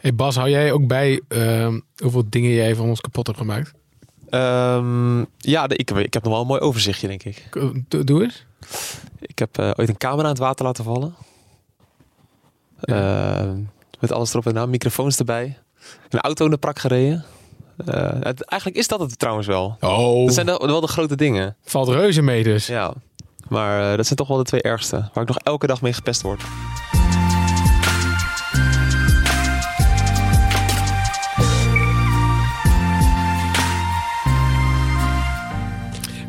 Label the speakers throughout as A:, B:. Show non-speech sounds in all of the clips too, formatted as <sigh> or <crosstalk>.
A: Hey Bas, hou jij ook bij ehm, hoeveel dingen jij van ons kapot hebt gemaakt?
B: Ehm, ja, de- ik, ik heb nog wel een mooi overzichtje, denk ik.
A: Doe, eens.
B: Ik heb eh, ooit een camera aan het water laten vallen. Ehm, met alles erop en aan, microfoons erbij. Een auto in de prak gereden. Eh, het- eigenlijk is dat het trouwens wel.
A: Oh,
B: Dat zijn wel wel de grote dingen.
A: valt reuze mee dus.
B: Ja. Maar eh, dat zijn toch wel de twee ergste. Waar ik nog elke dag mee gepest word.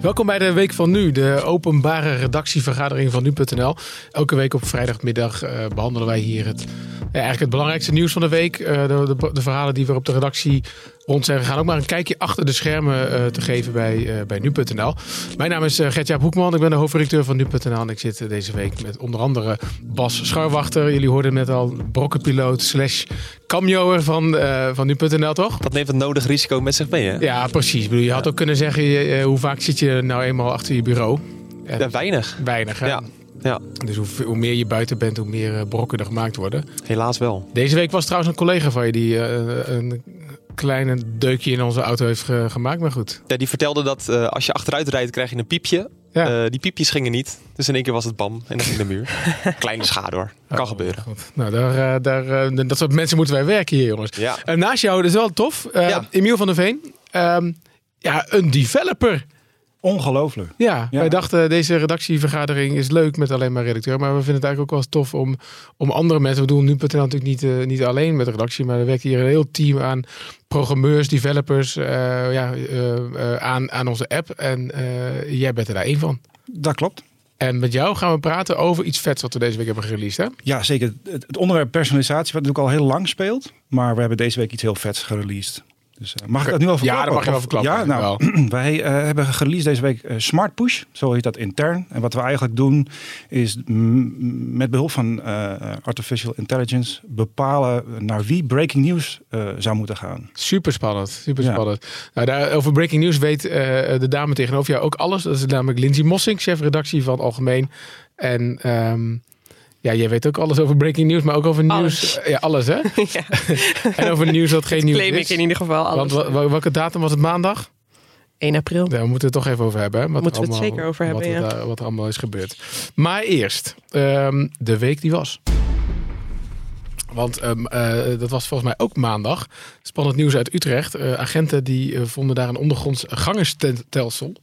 A: Welkom bij de Week van Nu, de openbare redactievergadering van nu.nl. Elke week op vrijdagmiddag eh, behandelen wij hier het, ja, eigenlijk het belangrijkste nieuws van de week. Eh, de, de, de verhalen die we op de redactie rond zijn gegaan. Ook maar een kijkje achter de schermen eh, te geven bij, eh, bij nu.nl. Mijn naam is uh, Gertjaap Hoekman, ik ben de hoofdredacteur van nu.nl. En ik zit eh, deze week met onder andere Bas Scharwachter. Jullie hoorden net al, brokkenpiloot slash cameoer van, eh, van nu.nl, toch?
B: Dat neemt het nodig risico met zich mee, hè?
A: Ja, precies. Ik bedoel, je had ook kunnen zeggen, eh, hoe vaak zit je nou eenmaal achter je bureau? En
B: Ja, weinig.
A: Weinig, hè?
B: Ja. Ja,
A: Dus hoe, hoe meer je buiten bent, hoe meer eh, brokken er gemaakt worden.
B: helaas wel.
A: Deze week was trouwens een collega van je die eh, een kleine deukje in onze auto heeft ge- gemaakt. Maar goed.
B: Ja, die vertelde dat eh, als je achteruit rijdt, krijg je een piepje.
A: Ja.
B: Eh, die piepjes gingen niet. Dus in één keer was het bam en dan ging de muur. <laughs> Kleine schade hoor. Kan
A: Oh,
B: gebeuren.
A: Goed. Nou, daar, eh, daar, eh, dat soort mensen moeten wij werken hier, jongens.
B: Ja.
A: En naast jou, dat is wel tof. eh
B: Ja.
A: Emiel van der Veen. Ehm, ja, een developer.
C: Ongelooflijk.
A: Ja,
C: Ja.
A: wij dachten deze redactievergadering is leuk met alleen maar redacteur. Maar we vinden het eigenlijk ook wel tof om, om andere mensen... We doen nu.nl natuurlijk niet, eh, niet alleen met de redactie. Maar er werkt hier een heel team aan programmeurs, developers eh, ja, eh, aan, aan onze app. En jij bent er daar één van.
C: Dat klopt.
A: En met jou gaan we praten over iets vets wat we deze week hebben gereleased. Hè?
C: Ja, zeker. Het, het onderwerp personalisatie, wat natuurlijk al heel lang speelt. Maar we hebben deze week iets heel vets gereleased. Dus eh, mag ik dat nu al
A: Ja,
C: verklappen?
A: dat mag je wel verklappen,
C: Ja, nou, <clears throat> wij eh, hebben gereleased deze week eh, Smart Push. Zo heet dat intern. En wat we eigenlijk doen is met behulp van artificial intelligence bepalen naar wie breaking news zou moeten gaan.
A: Super spannend, super spannend. Nou, daar, over breaking news weet de dame tegenover jou ook alles. Dat is namelijk Lindsay Mossing, chef redactie van Algemeen. En ehm, ja, jij weet ook alles over breaking news, maar ook over nieuws.
D: Alles.
A: Ja, alles hè? <laughs>
D: Ja, <laughs>
A: en over nieuws dat geen nieuws
D: claim
A: is.
D: ik in ieder geval alles.
A: Want wa- wa- welke datum was het maandag?
D: 1 april.
A: Daar moeten we het toch even over hebben. Hè? Wat
D: Moeten we het
A: allemaal-
D: zeker over hebben, ja.
A: wat er allemaal is gebeurd. Maar eerst, ehm, de week die was. Want ehm, eh, dat was volgens mij ook maandag. Spannend nieuws uit Utrecht. Eh, agenten die eh, vonden daar een ondergronds gangenstelsel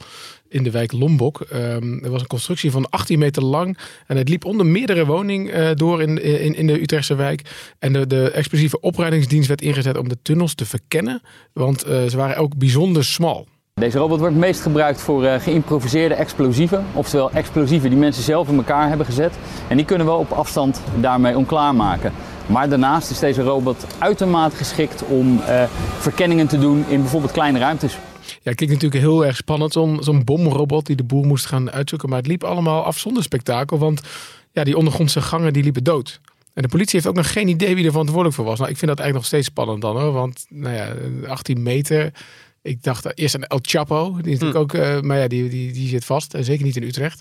A: in de wijk Lombok. Ehm, er was een constructie van 18 meter lang. En het liep onder meerdere woningen eh, door in, in, in de Utrechtse wijk. En de, de explosieve opruimingsdienst werd ingezet om de tunnels te verkennen. Want eh, ze waren ook bijzonder smal.
E: Deze robot wordt meest gebruikt voor eh, geïmproviseerde explosieven. Oftewel explosieven die mensen zelf in elkaar hebben gezet. En die kunnen we op afstand daarmee onklaarmaken. Maar daarnaast is deze robot uitermate geschikt om verkenningen te doen in bijvoorbeeld kleine ruimtes.
A: Ja, het klinkt natuurlijk heel erg spannend. Zo'n bomrobot die de boer moest gaan uitzoeken. Maar het liep allemaal af zonder spektakel. Want ja, die ondergrondse gangen die liepen dood. En de politie heeft ook nog geen idee wie er verantwoordelijk voor was. Nou, ik vind dat eigenlijk nog steeds spannend dan hoor. Want nou ja, 18 meter. Ik dacht eerst aan El Chapo. Die is natuurlijk ook, eh, maar ja, die, die, die zit vast. En zeker niet in Utrecht.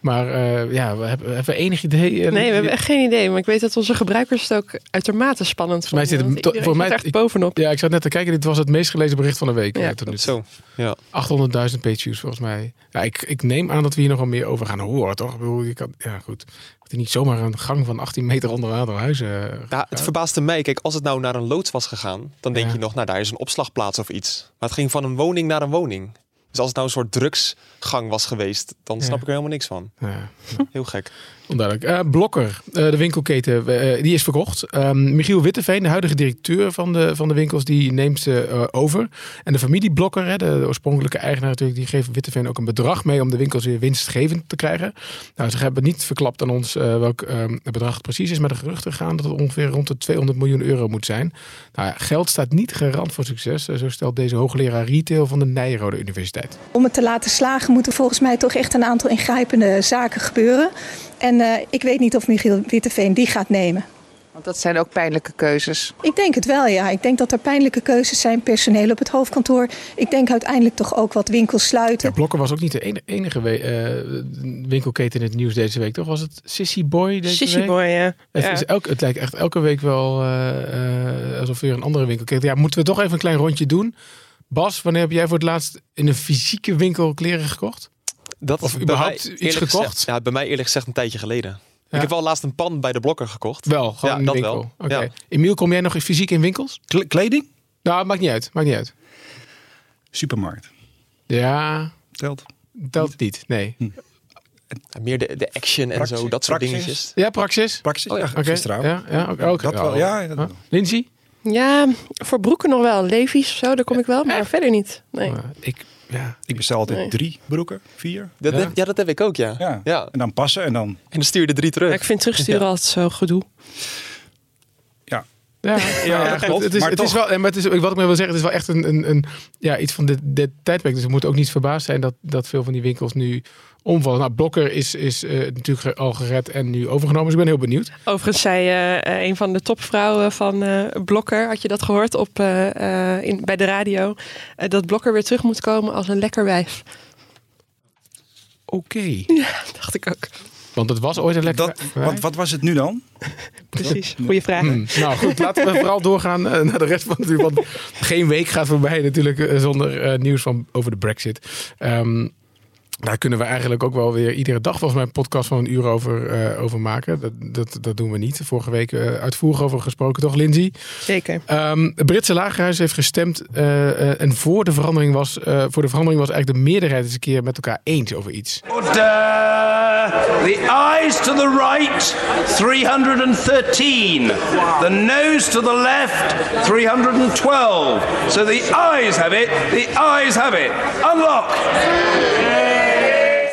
A: Maar eh, ja, we hebben, hebben we enig idee. eh,
D: Nee, we hebben echt geen idee. Maar ik weet dat onze gebruikers het ook uitermate spannend
A: mij
D: vonden.
A: zit het voor mij-
D: zit echt
A: ik-
D: bovenop.
A: Ja, ik zat net te kijken. Dit was het meest gelezen bericht van de week.
D: Ja,
A: eh, tot nu.
B: Zo. Ja.
A: 800.000 page views volgens mij. Ja, ik, ik neem aan dat we hier nog wel meer over gaan horen, toch? Ik bedoel, je kan, ja, goed. Niet zomaar een gang van 18 meter onder aantal huizen. eh,
B: Ja, het verbaasde mij. Kijk, als het nou naar een loods was gegaan, dan denk
A: Ja.
B: je nog, nou daar is een opslagplaats of iets. Maar het ging van een woning naar een woning. Dus als het nou een soort drugsgang was geweest, dan
A: Ja.
B: snap ik er helemaal niks van.
A: ja,
B: Heel gek.
A: Eh, Blokker, eh, de winkelketen, eh, die is verkocht. Ehm, Michiel Witteveen, de huidige directeur van de, van de winkels, die neemt ze over. En de familie Blokker, de, oorspronkelijke eigenaar natuurlijk, die geeft Witteveen ook een bedrag mee om de winkels weer winstgevend te krijgen. Nou, ze hebben niet verklapt aan ons welk ehm, het bedrag precies is, maar de geruchten gaan dat het ongeveer rond de 200 miljoen euro moet zijn. Nou ja, geld staat niet garant voor succes, zo stelt deze hoogleraar retail van de Nijrode Universiteit.
F: Om het te laten slagen moeten volgens mij toch echt een aantal ingrijpende zaken gebeuren. En eh, ik weet niet of Michiel Witteveen die gaat nemen.
G: Want dat zijn ook pijnlijke keuzes.
F: Ik denk het wel, ja. Ik denk dat er pijnlijke keuzes zijn, personeel op het hoofdkantoor. Ik denk uiteindelijk toch ook wat winkels sluiten.
A: Ja, Blokker was ook niet de ene- enige eh, winkelketen in het nieuws deze week, toch? Was het Sissy Boy deze
D: Sissy
A: week?
D: boy, ja.
A: Het,
D: Ja.
A: is elk, het lijkt echt elke week wel eh, eh, alsof weer een andere winkelketen. Ja, moeten we toch even een klein rondje doen? Bas, wanneer heb jij voor het laatst in een fysieke winkel kleren gekocht?
B: Dat
A: Of überhaupt
B: mij
A: iets gekocht?
B: Gezegd, ja, bij mij eerlijk gezegd een tijdje geleden.
A: Ja.
B: Ik heb wel laatst een pan bij de blokker gekocht.
A: Wel, gewoon
B: Ja,
A: in de
B: dat
A: winkel.
B: wel. Ja.
A: Emiel, kom jij nog eens fysiek in winkels?
C: Kle- kleding?
A: Nou, maakt niet uit. Maakt niet uit.
C: Supermarkt.
A: Ja,
C: Telt.
A: telt niet. Nee.
B: Ja, Meer de, de action en
C: Praxis-
B: zo, dat soort
C: praxis.
B: dingetjes.
A: Ja, Praxis?
C: Praxis?
B: Oh ja,
C: gisteravond.
A: Ja, ja.
C: Dat wel, ja, dat
A: Huh?
C: wel.
A: Lindsay?
D: Ja, voor broeken nog wel. Levi's of zo, daar kom ik wel. Maar verder niet. Nee.
A: Uh, ik, ja.
C: Ik bestel altijd
D: Nee.
C: drie broeken, vier.
B: Dat
A: Ja.
B: Heb, ja, dat heb ik ook, ja.
C: Ja.
B: ja.
C: En dan passen en dan...
B: En dan stuur je er drie
D: Ja,
B: terug.
D: ik vind terugsturen
B: Ja.
D: altijd zo gedoe. <laughs>
C: Ja,
A: Ja, ja,
C: klopt,
A: het is,
C: maar
A: het is wel, en het is, wat ik maar wil zeggen, het is wel echt een, een, een ja, iets van dit, dit tijdperk. Dus we moeten ook niet verbaasd zijn dat, dat veel van die winkels nu omvallen. Nou, Blokker is, is eh, natuurlijk al gered en nu overgenomen. Dus ik ben heel benieuwd.
D: Overigens zei eh, een van de topvrouwen van eh, Blokker, had je dat gehoord op, eh, eh, in, bij de radio, dat Blokker weer terug moet komen als een lekker wijf.
A: Oké. <laughs>
D: Dacht ik ook.
A: Want het was ooit een lekker...
C: dat, wat, wat was het nu dan? <laughs>
D: Precies, goede vraag.
A: Hmm. Nou goed, laten we vooral doorgaan eh, naar de rest van het Want geen week gaat voorbij natuurlijk eh, zonder eh, nieuws van, over de brexit. Ehm, daar kunnen we eigenlijk ook wel weer iedere dag volgens mij een podcast van een uur over, eh, over maken. Dat, dat, dat doen we niet. Vorige week eh, uitvoerig over gesproken, toch Lindsay?
D: Zeker.
A: Ehm, het Britse lagerhuis heeft gestemd eh, eh, en voor de verandering was, eh, voor de verandering was eigenlijk de meerderheid eens een keer met elkaar eens over iets.
H: The eyes to the right, 313. The nose to the left, 312. So the eyes have it, the eyes have it. Unlock!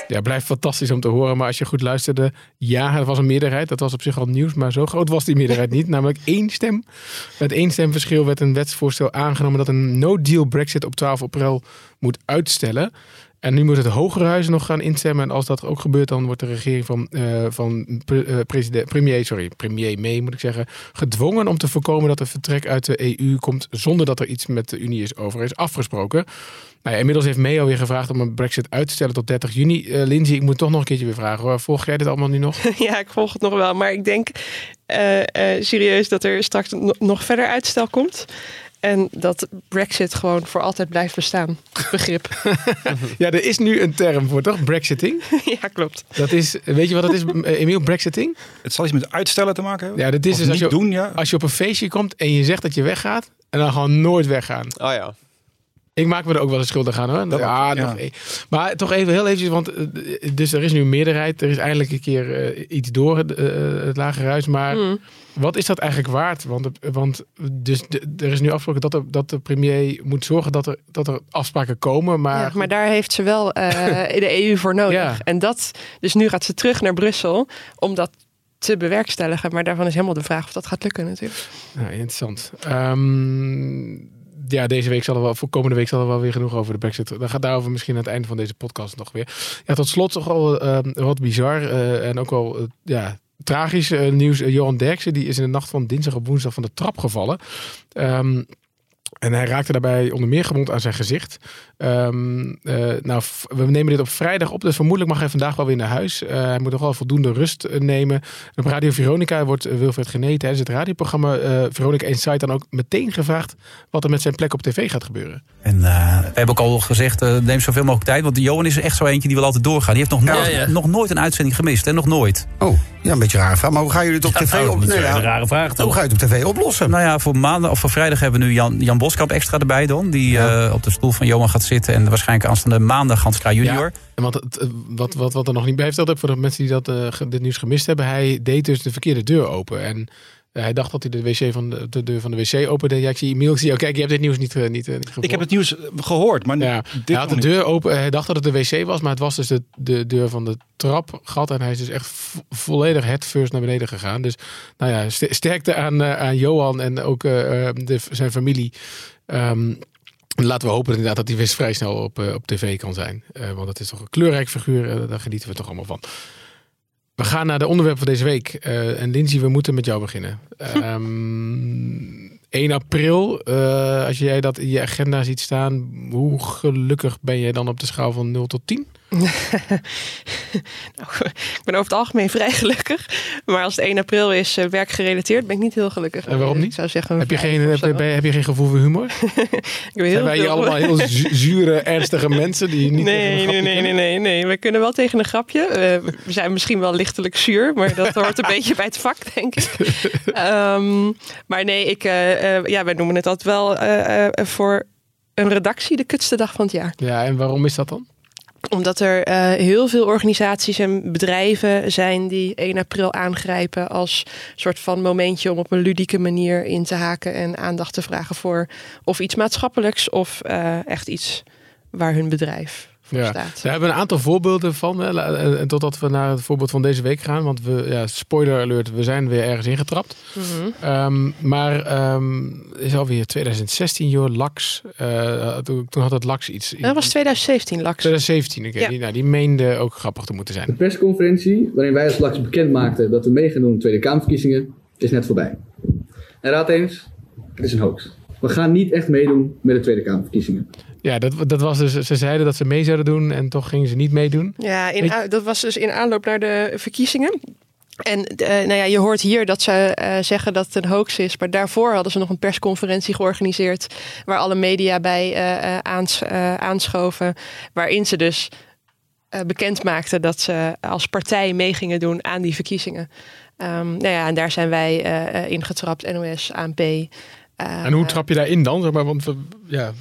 A: Ja, blijft fantastisch om te horen. Maar als je goed luisterde, ja, het was een meerderheid. Dat was op zich al nieuws, maar zo groot was die meerderheid niet. Namelijk één stem. Met één stemverschil werd een wetsvoorstel aangenomen dat een no-deal Brexit op 12 april moet uitstellen. En nu moet het Hogere Huis nog gaan instemmen. En als dat ook gebeurt, dan wordt de regering van, eh, van eh, premier, sorry, premier May moet ik zeggen, gedwongen om te voorkomen dat er vertrek uit de EU komt zonder dat er iets met de Unie is over is afgesproken. Nou ja, inmiddels heeft May alweer gevraagd om een Brexit uit te stellen tot 30 juni. Eh Lindsay, ik moet toch nog een keertje weer vragen. Hoor. Volg jij dit allemaal nu nog? <laughs>
D: Ja, ik volg het nog wel. Maar ik denk serieus dat er straks no- nog verder uitstel komt. En dat Brexit gewoon voor altijd blijft bestaan. Begrip. <laughs>
A: ja, er is nu een term voor, toch? Brexiting. <laughs>
D: ja, klopt.
A: Dat is, weet je wat dat is, eh, Emiel? Brexiting?
C: Het zal iets met uitstellen te maken hebben?
A: Ja, dat is
C: Of
A: dus als je,
C: doen, ja.
A: als je op een feestje komt en je zegt dat je weggaat en dan gewoon nooit weggaan.
B: Oh ja.
A: Ik maak me er ook wel eens schuldig aan hoor.
C: Dat
A: ja,
C: ook, ja.
A: nog één. Maar toch even heel eventjes, want eh, dus er is nu een meerderheid. Er is eindelijk een keer eh, iets door het, eh, het lagerhuis. Maar
D: Mm.
A: wat is dat eigenlijk waard? Want, want dus de- er is nu afgesproken dat de, dat de premier moet zorgen dat er, dat er afspraken komen. Maar,
D: Ja, maar daar heeft ze wel eh, <laughs> de EU voor nodig.
A: Ja.
D: En dat, dus nu gaat ze terug naar Brussel om dat te bewerkstelligen. Maar daarvan is helemaal de vraag of dat gaat lukken natuurlijk.
A: Ja, interessant. Ehm, ja, deze week zal er wel, voor komende week zal er wel weer genoeg over de Brexit. Dan gaat daarover misschien aan het einde van deze podcast nog weer. Ja, tot slot toch al ehm, wat bizar eh, en ook wel eh, ja, tragisch eh, nieuws. Johan Derksen die is in de nacht van dinsdag op woensdag van de trap gevallen. Ehm, en hij raakte daarbij onder meer gewond aan zijn gezicht. Ehm, eh, nou, we nemen dit op vrijdag op, dus vermoedelijk mag hij vandaag wel weer naar huis. Eh, hij moet nog wel voldoende rust eh, nemen. En op Radio Veronica wordt Wilfred Gené tijdens het radioprogramma eh, Veronica Insight dan ook meteen gevraagd wat er met zijn plek op tv gaat gebeuren.
I: En eh, we hebben ook al gezegd, neem zoveel mogelijk tijd. Want Johan is er echt zo eentje die wil altijd doorgaan. Die heeft nog, nooit, nog nooit een uitzending gemist. En nog nooit.
J: Oh, ja, een beetje rare vraag. Maar hoe ga jullie het op tv
I: nou,
J: op...
I: dat is
J: nee,
I: een rare vraag, toch?
J: Hoe ga je het op tv oplossen?
I: Nou ja, voor, maandag, of voor vrijdag hebben we nu Jan, Jan Boskamp extra erbij dan. Die eh, op de stoel van Johan gaat zitten. En waarschijnlijk aanstaande maandag Hans Kraaij junior.
A: Ja, en eh, wat, wat, wat er nog niet bij heeft verteld, voor de mensen die dat, eh, dit nieuws gemist hebben, hij deed dus de verkeerde deur open. En eh, hij dacht dat hij de, wc van de, de deur van de wc opende. Ja, ik zie Emiel, ik zie, oh, kijk, je hebt dit nieuws niet, niet, niet gevolgd.
C: Ik heb het nieuws gehoord, maar
A: Ja,
C: dit
A: hij had de deur open. Hij dacht dat het de wc was, maar het was dus de, de deur van de trap gehad. En hij is dus echt vo- volledig het first naar beneden gegaan. Dus nou ja, st- sterkte aan, aan Johan en ook de, zijn familie. Ehm, laten we hopen inderdaad dat hij weer vrij snel op, eh, op tv kan zijn. Eh, want het is toch een kleurrijk figuur. eh, daar genieten we toch allemaal van. We gaan naar de onderwerpen van deze week. En Lindsay, we moeten met jou beginnen. <laughs> Ehm 1 april, eh, als jij dat in je agenda ziet staan, hoe gelukkig ben jij dan op de schaal van 0 tot 10? <laughs>
D: Nou, ik ben over het algemeen vrij gelukkig. Maar als het 1 april is uh, werkgerelateerd, ben ik niet heel gelukkig.
A: En waarom niet?
D: Ik zou zeggen,
A: Heb je, geen,
D: of
A: heb, je- heb je geen gevoel voor humor? <laughs>
D: Ik heel
A: Zijn wij hier allemaal heel zu- zure, ernstige <laughs> mensen die niet
D: Nee, nee, nee, nee, nee, nee. We kunnen wel tegen een grapje. Eh, we zijn misschien wel lichtelijk zuur, maar dat hoort een beetje bij het vak, denk ik. Ehm, maar nee, ik, eh, eh, ja, wij noemen het altijd wel eh, eh, voor een redactie de kutste dag van het jaar.
A: Ja, en waarom is dat dan?
D: Omdat er eh, heel veel organisaties en bedrijven zijn die 1 april aangrijpen als soort van momentje om op een ludieke manier in te haken en aandacht te vragen voor of iets maatschappelijks of eh, echt iets waar hun bedrijf
A: Ja,
D: staat.
A: we hebben een aantal voorbeelden van. Hè, totdat we naar het voorbeeld van deze week gaan. Want we, ja, spoiler alert, we zijn weer ergens ingetrapt. Ehm, maar ehm is alweer 2016, joh, Lax. eh, toen, toen had het Lax iets.
D: Dat was 2017, Lax.
A: 2017, oké.
D: Ja.
A: Die, nou, die meende ook grappig te moeten
K: De
A: zijn.
K: persconferentie waarin wij als LAX bekend maakten dat we mee gaan doen aan de Tweede Kamerverkiezingen is net voorbij. En raad eens, het is een hoax. We gaan niet echt meedoen met de Tweede Kamerverkiezingen.
A: Ja, dat, dat was dus, ze zeiden dat ze mee zouden doen en toch gingen ze niet meedoen.
D: Ja, in, dat was dus in aanloop naar de verkiezingen. En eh, nou ja, je hoort hier dat ze eh, zeggen dat het een hoax is. Maar daarvoor hadden ze nog een persconferentie georganiseerd. Waar alle media bij eh, aans- aanschoven. Waarin ze dus bekend maakten dat ze als partij mee gingen doen aan die verkiezingen. Ehm, nou ja, en daar zijn wij eh, ingetrapt, NOS, ANP. Eh,
A: En hoe trap je daarin dan? Zeg maar, want we, ja,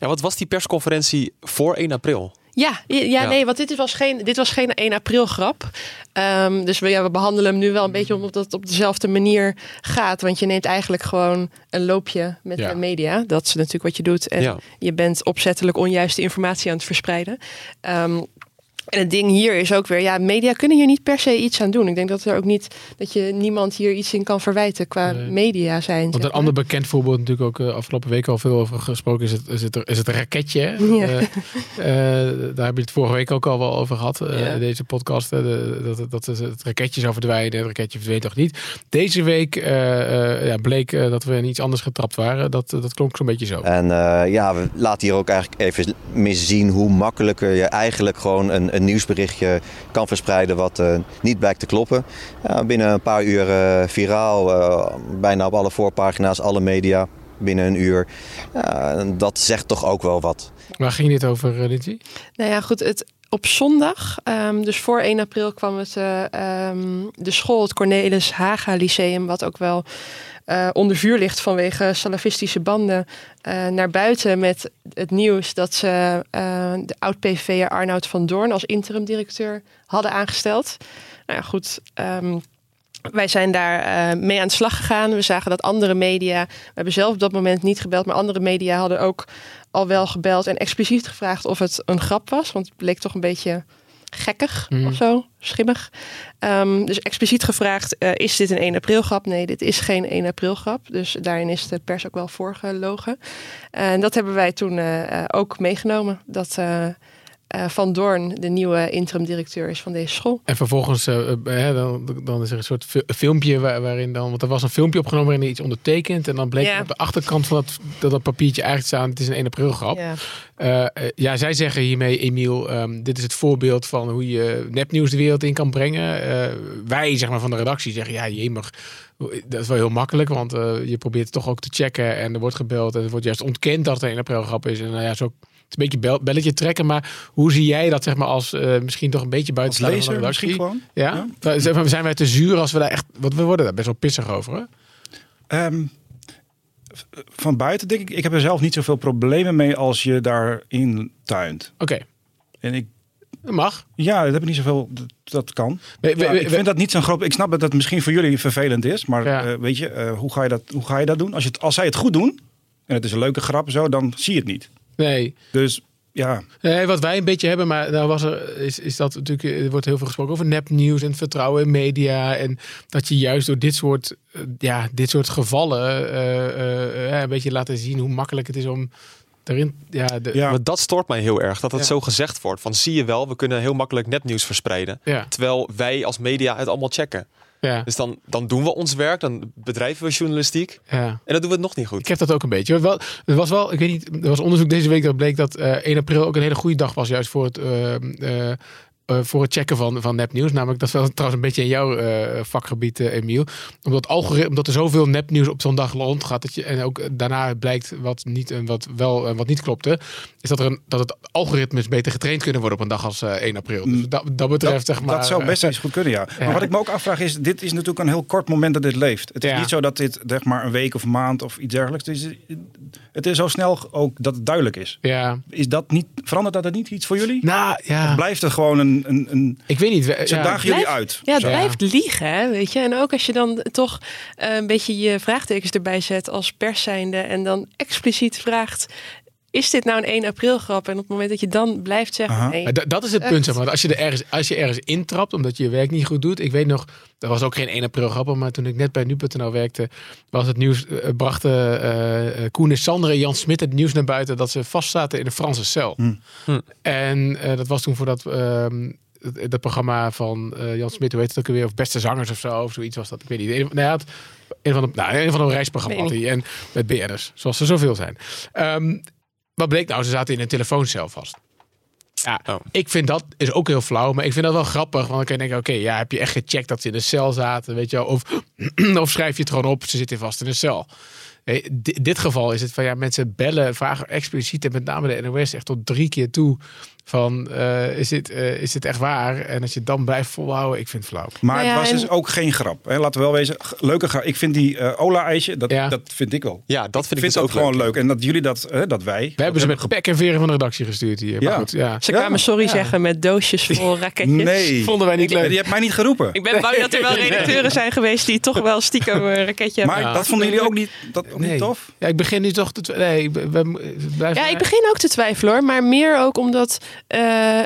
B: Ja, wat was die persconferentie voor 1 april?
D: Ja, ja,
B: Ja.
D: nee, want dit was geen, dit was geen 1 april grap. Ehm, dus we, ja, we behandelen hem nu wel een beetje omdat het op dezelfde manier gaat. Want je neemt eigenlijk gewoon een loopje met
A: Ja.
D: de media. Dat is natuurlijk wat je doet. En
B: Ja.
D: je bent opzettelijk onjuiste informatie aan het verspreiden. Ehm, en het ding hier is ook weer, ja, media kunnen hier niet per se iets aan doen. Ik denk dat er ook niet, dat je niemand hier iets in kan verwijten qua
A: Nee.
D: media zijn.
A: Want een ander bekend voorbeeld, natuurlijk ook eh, afgelopen week al veel over gesproken, is het, is het, is het raketje. <laughs>
D: Ja.
A: Eh, eh, daar heb je het vorige week ook al wel over gehad, eh,
D: Ja.
A: deze podcast. de- dat, dat het het raketje zou verdwijnen, het raketje verdween toch niet. Deze week eh, eh, ja, bleek dat we in iets anders getrapt waren. Dat, dat klonk zo'n beetje zo.
L: En eh, ja, we laten hier ook eigenlijk even miszien hoe makkelijker je eigenlijk gewoon een, een nieuwsberichtje kan verspreiden wat eh, niet blijkt te kloppen. Ja, binnen een paar uur eh, viraal, eh, bijna op alle voorpagina's, alle media, binnen een uur. Dat zegt toch ook wel wat.
A: Waar ging dit over, Lindsay?
D: Nou ja, goed. Het, op zondag, ehm, dus voor 1 april, kwam het, eh, ehm, de school, het Cornelis Haga Lyceum, wat ook wel eh, onder vuur ligt vanwege salafistische banden, eh, naar buiten met het nieuws dat ze eh, de oud-PV'er Arnoud van Doorn als interim directeur hadden aangesteld. Nou ja, goed. ehm, wij zijn daar mee aan de slag gegaan. We zagen dat andere media, we hebben zelf op dat moment niet gebeld, maar andere media hadden ook al wel gebeld en expliciet gevraagd of het een grap was. Want het bleek toch een beetje gekkig
A: Mhm.
D: of zo, schimmig. Ehm, dus expliciet gevraagd, eh, is dit een 1 april grap? Nee, dit is geen 1 april grap. Dus daarin is de pers ook wel voorgelogen. En dat hebben wij toen eh, eh, ook meegenomen. Dat eh, Van Doorn de nieuwe interim directeur is van deze school.
A: En vervolgens eh, eh, dan, dan is er een soort fi- filmpje waar- waarin dan... Want er was een filmpje opgenomen waarin hij iets ondertekent. En dan bleek
D: Ja.
A: op de achterkant van dat, dat, dat papiertje eigenlijk staan... het is een 1 april grap.
D: Ja.
A: Ja, zij zeggen hiermee, Emiel, ehm, dit is het voorbeeld van hoe je nepnieuws de wereld in kan brengen. Wij, zeg maar, van de redactie zeggen, ja, jemig, dat is wel heel makkelijk, want je probeert het toch ook te checken en er wordt gebeld en het wordt juist ontkend dat het een 1 april grap is. En nou ja, zo is een beetje bel, belletje trekken, maar hoe zie jij dat, zeg maar, als eh, misschien toch een beetje buiten van de redactie?
C: gewoon.
A: Ja? Zeg maar, Zijn wij te zuur als we daar echt, want we worden daar best wel pissig over, hè?
C: Ehm, van buiten denk ik, ik heb er zelf niet zoveel problemen mee als je daarin tuint.
A: Oké.
C: En ik
A: Dat mag.
C: Ja, dat heb ik niet zoveel. Dat, kan.
A: We- we-
C: Ja,
A: we-
C: ik vind dat niet zo'n groot. Ik snap dat dat misschien voor jullie vervelend is, maar
A: Ja.
C: eh, weet je, eh, hoe, ga je dat, hoe ga je dat doen? Als, je het, als zij het goed doen en het is een leuke grap, zo, dan zie je het niet.
A: Nee.
C: Dus ja,
A: Nee, wat wij een beetje hebben, maar nou was er, is, is dat natuurlijk, er wordt heel veel gesproken over nepnieuws en vertrouwen in media. En dat je juist door dit soort, eh, ja, dit soort gevallen eh, eh, een beetje laten zien hoe makkelijk het is om Daarin, ja, de,
B: Maar dat stoort mij heel erg, dat het
A: Ja.
B: zo gezegd wordt. Van zie je wel, we kunnen heel makkelijk nepnieuws verspreiden.
A: Ja.
B: Terwijl wij als media het allemaal checken.
A: Ja.
B: Dus dan, dan doen we ons werk, dan bedrijven we journalistiek.
A: Ja.
B: En dan doen we het nog niet goed.
A: Ik heb dat ook een beetje. Wel, er was wel, ik weet niet, er was onderzoek deze week dat bleek dat eh 1 april ook een hele goede dag was, juist voor het, eh, eh, eh, voor het checken van, van nepnieuws. Namelijk, dat is wel trouwens een beetje in jouw eh, vakgebied, eh, Emiel. Omdat, algoritme, omdat er zoveel nepnieuws op zo'n dag rondgaat, dat je, en ook daarna blijkt wat niet en wat wel en wat niet klopte, is dat, er een, dat het algoritmes beter getraind kunnen worden op een dag als eh, 1 april. Dus dat, dat betreft, zeg maar.
C: dat zou best eens goed kunnen, ja.
A: Ja.
C: Maar wat ik me ook afvraag is, dit is natuurlijk een heel kort moment dat dit leeft. Het is
A: Ja.
C: niet zo dat dit zeg maar een week of maand of iets dergelijks. Het is, het is zo snel ook dat het duidelijk is.
A: Ja.
C: Is dat niet, verandert dat het niet iets voor jullie?
A: Nou, ja.
C: Of blijft het gewoon een... een, een
A: ik weet niet.
C: Ze
A: ja.
C: dagen jullie uit.
D: Ja, het
C: Zo.
D: blijft liegen, hè, weet je. En ook als je dan toch eh, een beetje je vraagtekens erbij zet als pers zijnde en dan expliciet vraagt... Is dit nou een 1 april grap? En op het moment dat je dan blijft zeggen... Nee,
A: dat is het
D: echt.
A: punt, zeg maar. Als je, er ergens, als je ergens intrapt omdat je je werk niet goed doet. Ik weet nog, dat was ook geen 1 april grap, maar toen ik net bij nu.nl werkte, was het nieuws, eh, brachten eh eh, Koen en Sander en Jan Smit het nieuws naar buiten dat ze vastzaten in een Franse cel. En eh, dat was toen voor dat, ehm, dat, programma van Jan Smit, hoe heet het ook alweer, of Beste Zangers of zo, of zoiets was dat. Ik weet niet. Een, nou, had een van de, nou, een van de reisprogramma's had
D: Weet
A: hij. En met BN'ers, zoals er zoveel zijn. Ehm, wat bleek nou? Ze zaten in een telefooncel vast. Ja, ik vind dat is ook heel flauw, maar ik vind dat wel grappig. Want dan kan je denken, oké, ja, heb je echt gecheckt dat ze in een cel zaten, weet je wel? Of, <clears throat> of schrijf je het gewoon op, ze zitten vast in een cel. Nee, di- dit geval is het van, ja, mensen bellen, vragen expliciet en met name de NOS echt tot drie keer toe van, eh, is, dit, eh, is dit echt waar? En als je het dan blijft volhouden, ik vind het flauw.
C: Maar
D: Nou ja,
C: het was
D: en-
C: dus ook geen grap. Hè? Laten we wel wezen. Leuke grap. Ik vind die eh, Ola-ijsje, dat, dat vind ik wel.
B: Ja, dat vind ik,
C: vind
B: dus
C: dat
B: ook
C: gewoon
B: leuk.
C: leuk. En dat jullie dat, dat wij.
A: We hebben ze met pek en veren van de redactie gestuurd hier. Maar
C: Ja.
A: goed, ja.
D: Ze kwamen sorry zeggen met doosjes <laughs> vol raketjes.
C: Nee.
A: Vonden wij niet leuk.
C: Die hebt mij niet geroepen.
D: Ik ben bang dat er wel redacteuren zijn geweest die toch wel stiekem een raketje
C: Maar
D: hebben.
C: dat vonden jullie ook niet, dat, ook niet tof?
A: Ja, ik begin nu toch te... Nee, we, we- we blijven...
D: Ja, ik begin ook te twijfelen hoor. Maar meer ook omdat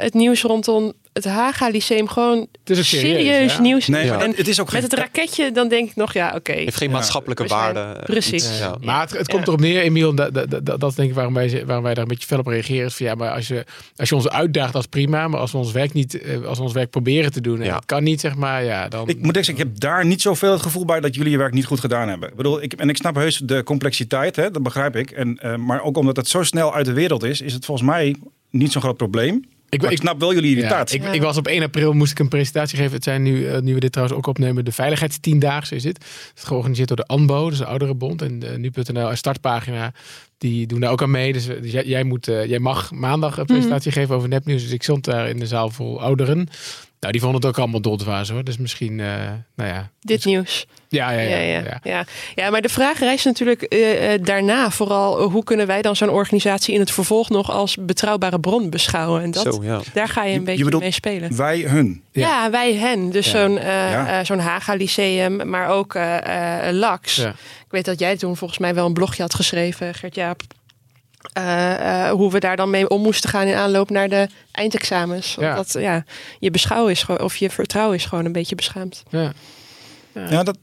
D: het nieuws rondom het Haga Lyceum gewoon
A: serieus,
D: serieus
A: ja.
D: nieuws
C: Nee,
D: En
C: het is ook
D: met het raketje dan denk ik nog, ja oké.
B: Heeft geen maatschappelijke waarde. eh,
D: Precies.
A: Maar het, het komt erop neer, Emiel, dat, dat, dat, dat denk ik waarom wij, waarom wij daar een beetje fel op reageren. Is van, ja, maar als je, als je ons uitdaagt, dat is prima. Maar als we ons werk, niet, eh, als we ons werk proberen te doen en
B: Ja.
A: dat kan niet, zeg maar, ja, dan...
C: Ik moet echt zeggen, ik heb daar niet zoveel het gevoel bij dat jullie je werk niet goed gedaan hebben. Ik bedoel, ik, en ik snap heus de complexiteit, hè, dat begrijp ik. En, eh, maar ook omdat het zo snel uit de wereld is, is het volgens mij niet zo'n groot probleem. Ik, ik snap wel jullie
A: Ja,
C: irritatie.
A: ik, ik was op 1 april, moest ik een presentatie geven. Het zijn nu, eh, nu we dit trouwens ook opnemen, de veiligheidstiendaagse is dit. Het is georganiseerd door de ANBO, dus de Ouderenbond. En nu.nl en Startpagina, die doen daar ook aan mee. Dus, eh, dus jij, jij, moet, eh, jij mag maandag een presentatie geven over nepnieuws. Dus ik stond daar in de zaal vol ouderen. Nou, die vonden het ook allemaal doldwaas hoor. Dus misschien, eh, nou ja.
D: Dit nieuws.
A: Ja, ja, ja.
D: Ja,
A: ja,
D: ja, ja. maar de vraag rijst natuurlijk daarna vooral hoe kunnen wij dan zo'n organisatie in het vervolg nog als betrouwbare bron beschouwen? En dat,
C: Zo, ja.
D: daar ga je een
C: Je-
D: beetje
C: je bedoelt
D: mee spelen.
C: Wij, hun.
D: Ja, wij hen. Dus
C: Ja.
D: zo'n
C: Ja.
D: zo'n Haga Lyceum, maar ook eh, eh, LAX. Ik weet dat jij toen volgens mij wel een blogje had geschreven, Gert-Jaap. eh, eh, hoe we daar dan mee om moesten gaan in aanloop naar de eindexamens.
A: Ja.
D: Omdat ja, je beschouwen is gewoon, of je vertrouwen is gewoon een beetje beschaamd.
A: Ja.
C: Ja, dat.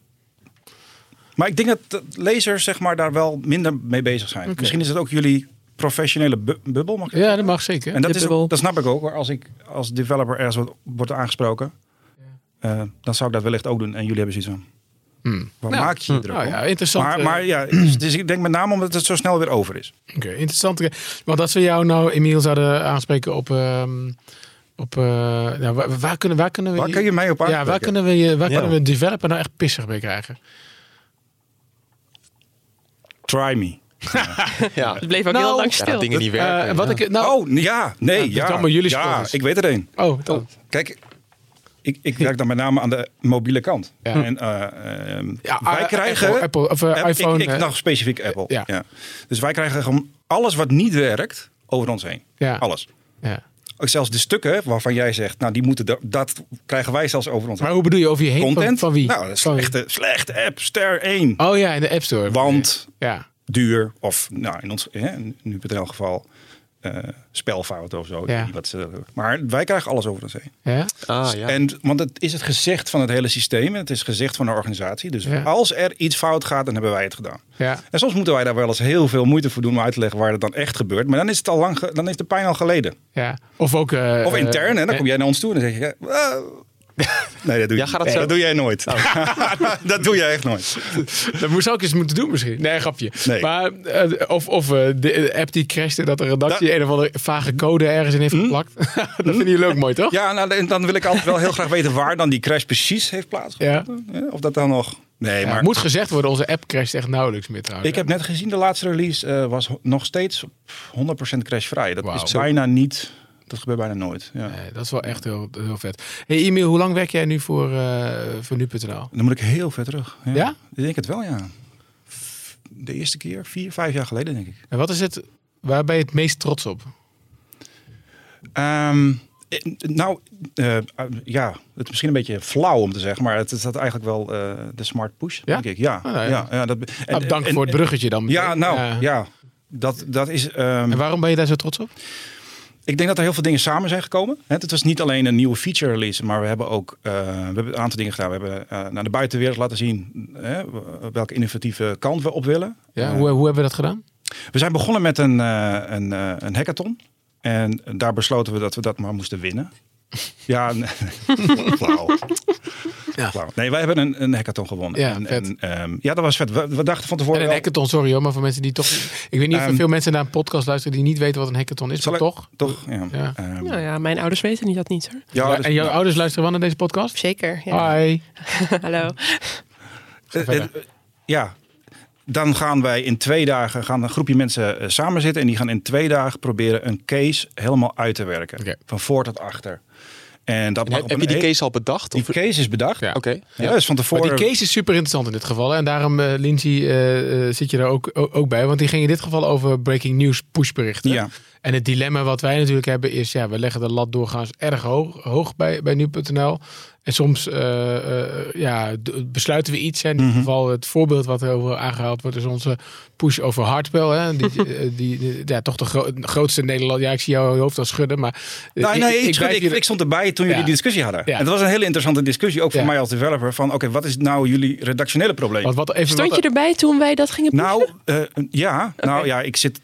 C: Maar ik denk dat de lezers zeg maar, daar wel minder mee bezig zijn. Misschien is het ook jullie professionele bu- bubbel. Mag ik
A: Ja, dat mag zeker.
C: En dat,
A: De
C: is,
A: bubbel.
C: dat snap ik ook. hoor. Als ik als developer ergens wordt, wordt aangesproken, eh, dan zou ik dat wellicht ook doen. En jullie hebben zoiets van.
A: Hmm.
C: Waar
A: Nou,
C: maak je je druk
A: nou ja, interessant,
C: Maar,
A: eh.
C: maar ja, <clears throat> dus, dus ik denk met name omdat het zo snel weer over is.
A: Oké, interessant. Want als we jou nou, Emiel, zouden aanspreken op... ehm, op uh, nou, waar, waar, kunnen, waar kunnen we...
C: Waar kun je mij op
A: Ja, waar
C: aanspreken?
A: kunnen we, je- waar
C: Ja.
A: kunnen we een developer nou echt pissig mee krijgen?
C: Try me. <laughs>
B: Ja.
D: Het bleef ook
A: Nou,
D: heel lang
B: Ja,
D: stil.
B: dat dingen niet werken.
A: Eh, wat
B: ja.
A: ik, nou,
C: oh, ja. Nee,
A: Ja,
C: ja.
A: dat jullie
C: ja, ik weet er een.
A: Oh, dan.
C: Kijk, ik, ik werk dan met name aan de mobiele kant.
A: Ja.
C: En eh, ehm,
A: Ja,
C: wij
A: eh,
C: krijgen...
A: Apple, Apple, of, eh, iPhone,
C: Ik, ik nog specifiek Apple.
A: ja.
C: Ja. Dus wij krijgen gewoon alles wat niet werkt over ons heen.
A: Ja.
C: Alles.
A: Ja.
C: Ook zelfs de stukken waarvan jij zegt, nou die moeten dat krijgen wij zelfs over ons
A: Maar
C: heen.
A: hoe bedoel je over je heen?
C: Content?
A: Van, van wie?
C: Nou, een slechte, slechte app, ster 1.
A: Oh ja, in de App Store.
C: Want
A: Ja.
C: duur, of nou in ons geval, eh, spelfouten of zo.
A: Ja.
C: wat ze, maar wij krijgen alles over ons heen.
A: Ja?
B: Ah, ja.
C: En, want het is het gezicht van het hele systeem. en Het is het gezicht van de organisatie. Dus
A: Ja.
C: als er iets fout gaat, dan hebben wij het gedaan.
A: Ja.
C: En soms moeten wij daar wel eens heel veel moeite voor doen om uit te leggen waar het dan echt gebeurt. Maar dan is het al lang, ge- dan is de pijn al geleden.
A: ja. Of ook... eh,
C: Of intern, hè? dan
A: eh,
C: kom jij naar ons toe en dan zeg je... <laughs> nee, dat doe, je,
B: Ja, gaat dat
C: nee,
B: zo?
C: dat doe jij nooit. <laughs> dat doe jij echt nooit. <laughs>
A: Dat moest ook eens moeten doen misschien. Nee, grapje.
C: Nee.
A: Maar, eh, of of eh, de app die crashte, dat de redactie een of andere vage code ergens in heeft geplakt. dat vinden jullie ook mooi, toch?
C: Ja, nou, dan wil ik altijd wel heel graag weten waar dan die crash precies heeft plaatsgevonden. Ja, Of dat dan nog... Nee,
A: Ja,
C: maar
A: moet gezegd worden, onze app crasht echt nauwelijks meer trouwens.
C: ik heb net gezien, de laatste release eh, was nog steeds 100% crashvrij. Dat
A: Wauw.
C: is
A: Zo.
C: bijna niet... Dat gebeurt bijna nooit. Ja.
A: Nee, dat is wel echt heel, heel vet. Hey Emiel, hoe lang werk jij nu voor, eh voor nu.nl?
C: Dan moet ik heel ver terug. Ja?
A: Ja?
C: Ik denk het wel, ja. De eerste keer, vier, vijf jaar geleden, denk ik.
A: En wat is het, waar ben je het meest trots op?
C: Ehm, eh, nou, eh, ja, het is misschien een beetje flauw om te zeggen, maar het is dat eigenlijk wel de smart push,
A: Ja?
C: denk ik. Ja,
A: Ah, nou ja.
C: ja. ja, dat,
A: Nou, dank voor het bruggetje dan.
C: Ja, nou,
A: Ja.
C: ja. Dat, dat is. ehm,
A: En waarom ben je daar zo trots op?
C: Ik denk dat er heel veel dingen samen zijn gekomen. Hè, Het was niet alleen een nieuwe feature release, maar we hebben ook eh, we hebben een aantal dingen gedaan. We hebben eh, naar de buitenwereld laten zien hè, welke innovatieve kant we op willen.
A: Ja,
C: Eh,
A: hoe, hoe hebben we dat gedaan?
C: we zijn begonnen met een, eh, een, eh, een hackathon. En daar besloten we dat we dat maar moesten winnen. <laughs> Ja. <laughs>
A: Ja.
C: Nee, wij hebben een, een hackathon gewonnen.
A: Ja,
C: en,
A: vet.
C: en, ehm, ja, dat was vet. We, we dachten van tevoren...
A: En een
C: wel-
A: hackathon, sorry hoor, maar voor mensen die toch... Ik weet niet of er
C: Ehm,
A: veel mensen naar een podcast luisteren die niet weten wat een hackathon is, maar
C: ik-
A: toch?
C: Toch, ja.
A: Ja.
C: Ehm,
D: Nou ja, mijn ouders weten niet dat niet hoor.
C: ja,
A: en jouw
C: nou,
A: ouders luisteren wel naar deze podcast?
D: Zeker. Ja.
A: Hi. <laughs>
D: Hallo.
C: eh, eh, ja, dan gaan wij in twee dagen gaan een groepje mensen eh, samen zitten en die gaan in twee dagen proberen een case helemaal uit te werken. Van voor tot achter. En dat mag
B: Heb, je die
C: e-
B: case al bedacht?
C: Die
B: Of-
C: case is bedacht.
A: Ja.
B: Oké.
C: Ja, dus van
A: Maar
C: tevoren.
A: die case is super interessant in dit geval. hè. En daarom, eh Lindsay, eh, eh, zit je daar ook, ook, ook bij. Want die ging in dit geval over breaking news pushberichten.
C: Ja.
A: En het dilemma wat wij natuurlijk hebben is... Ja, we leggen de lat doorgaans erg hoog, hoog bij, bij nu.nl. En soms eh, eh, ja, besluiten we iets. hè. In dit
C: Mhm.
A: geval het voorbeeld wat heel veel aangehaald wordt... is onze push over hardwell. Hè. Die, <laughs> eh, die, die- ja, toch de gro- grootste Nederland... Ja, ik zie jouw hoofd al schudden, maar...
C: Nou, nee, ik, ik,
A: blijf
C: ik,
A: hier-
C: ik stond erbij toen jullie die discussie hadden.
A: Ja.
C: En het was een hele interessante discussie, ook voor
A: Ja.
C: mij als developer. Van oké, wat is nou jullie redactionele probleem?
A: Want wat, even
D: Stond
A: wat,
D: je erbij toen wij dat gingen pushen?
C: Nou, eh, ja, nou ja, ik zit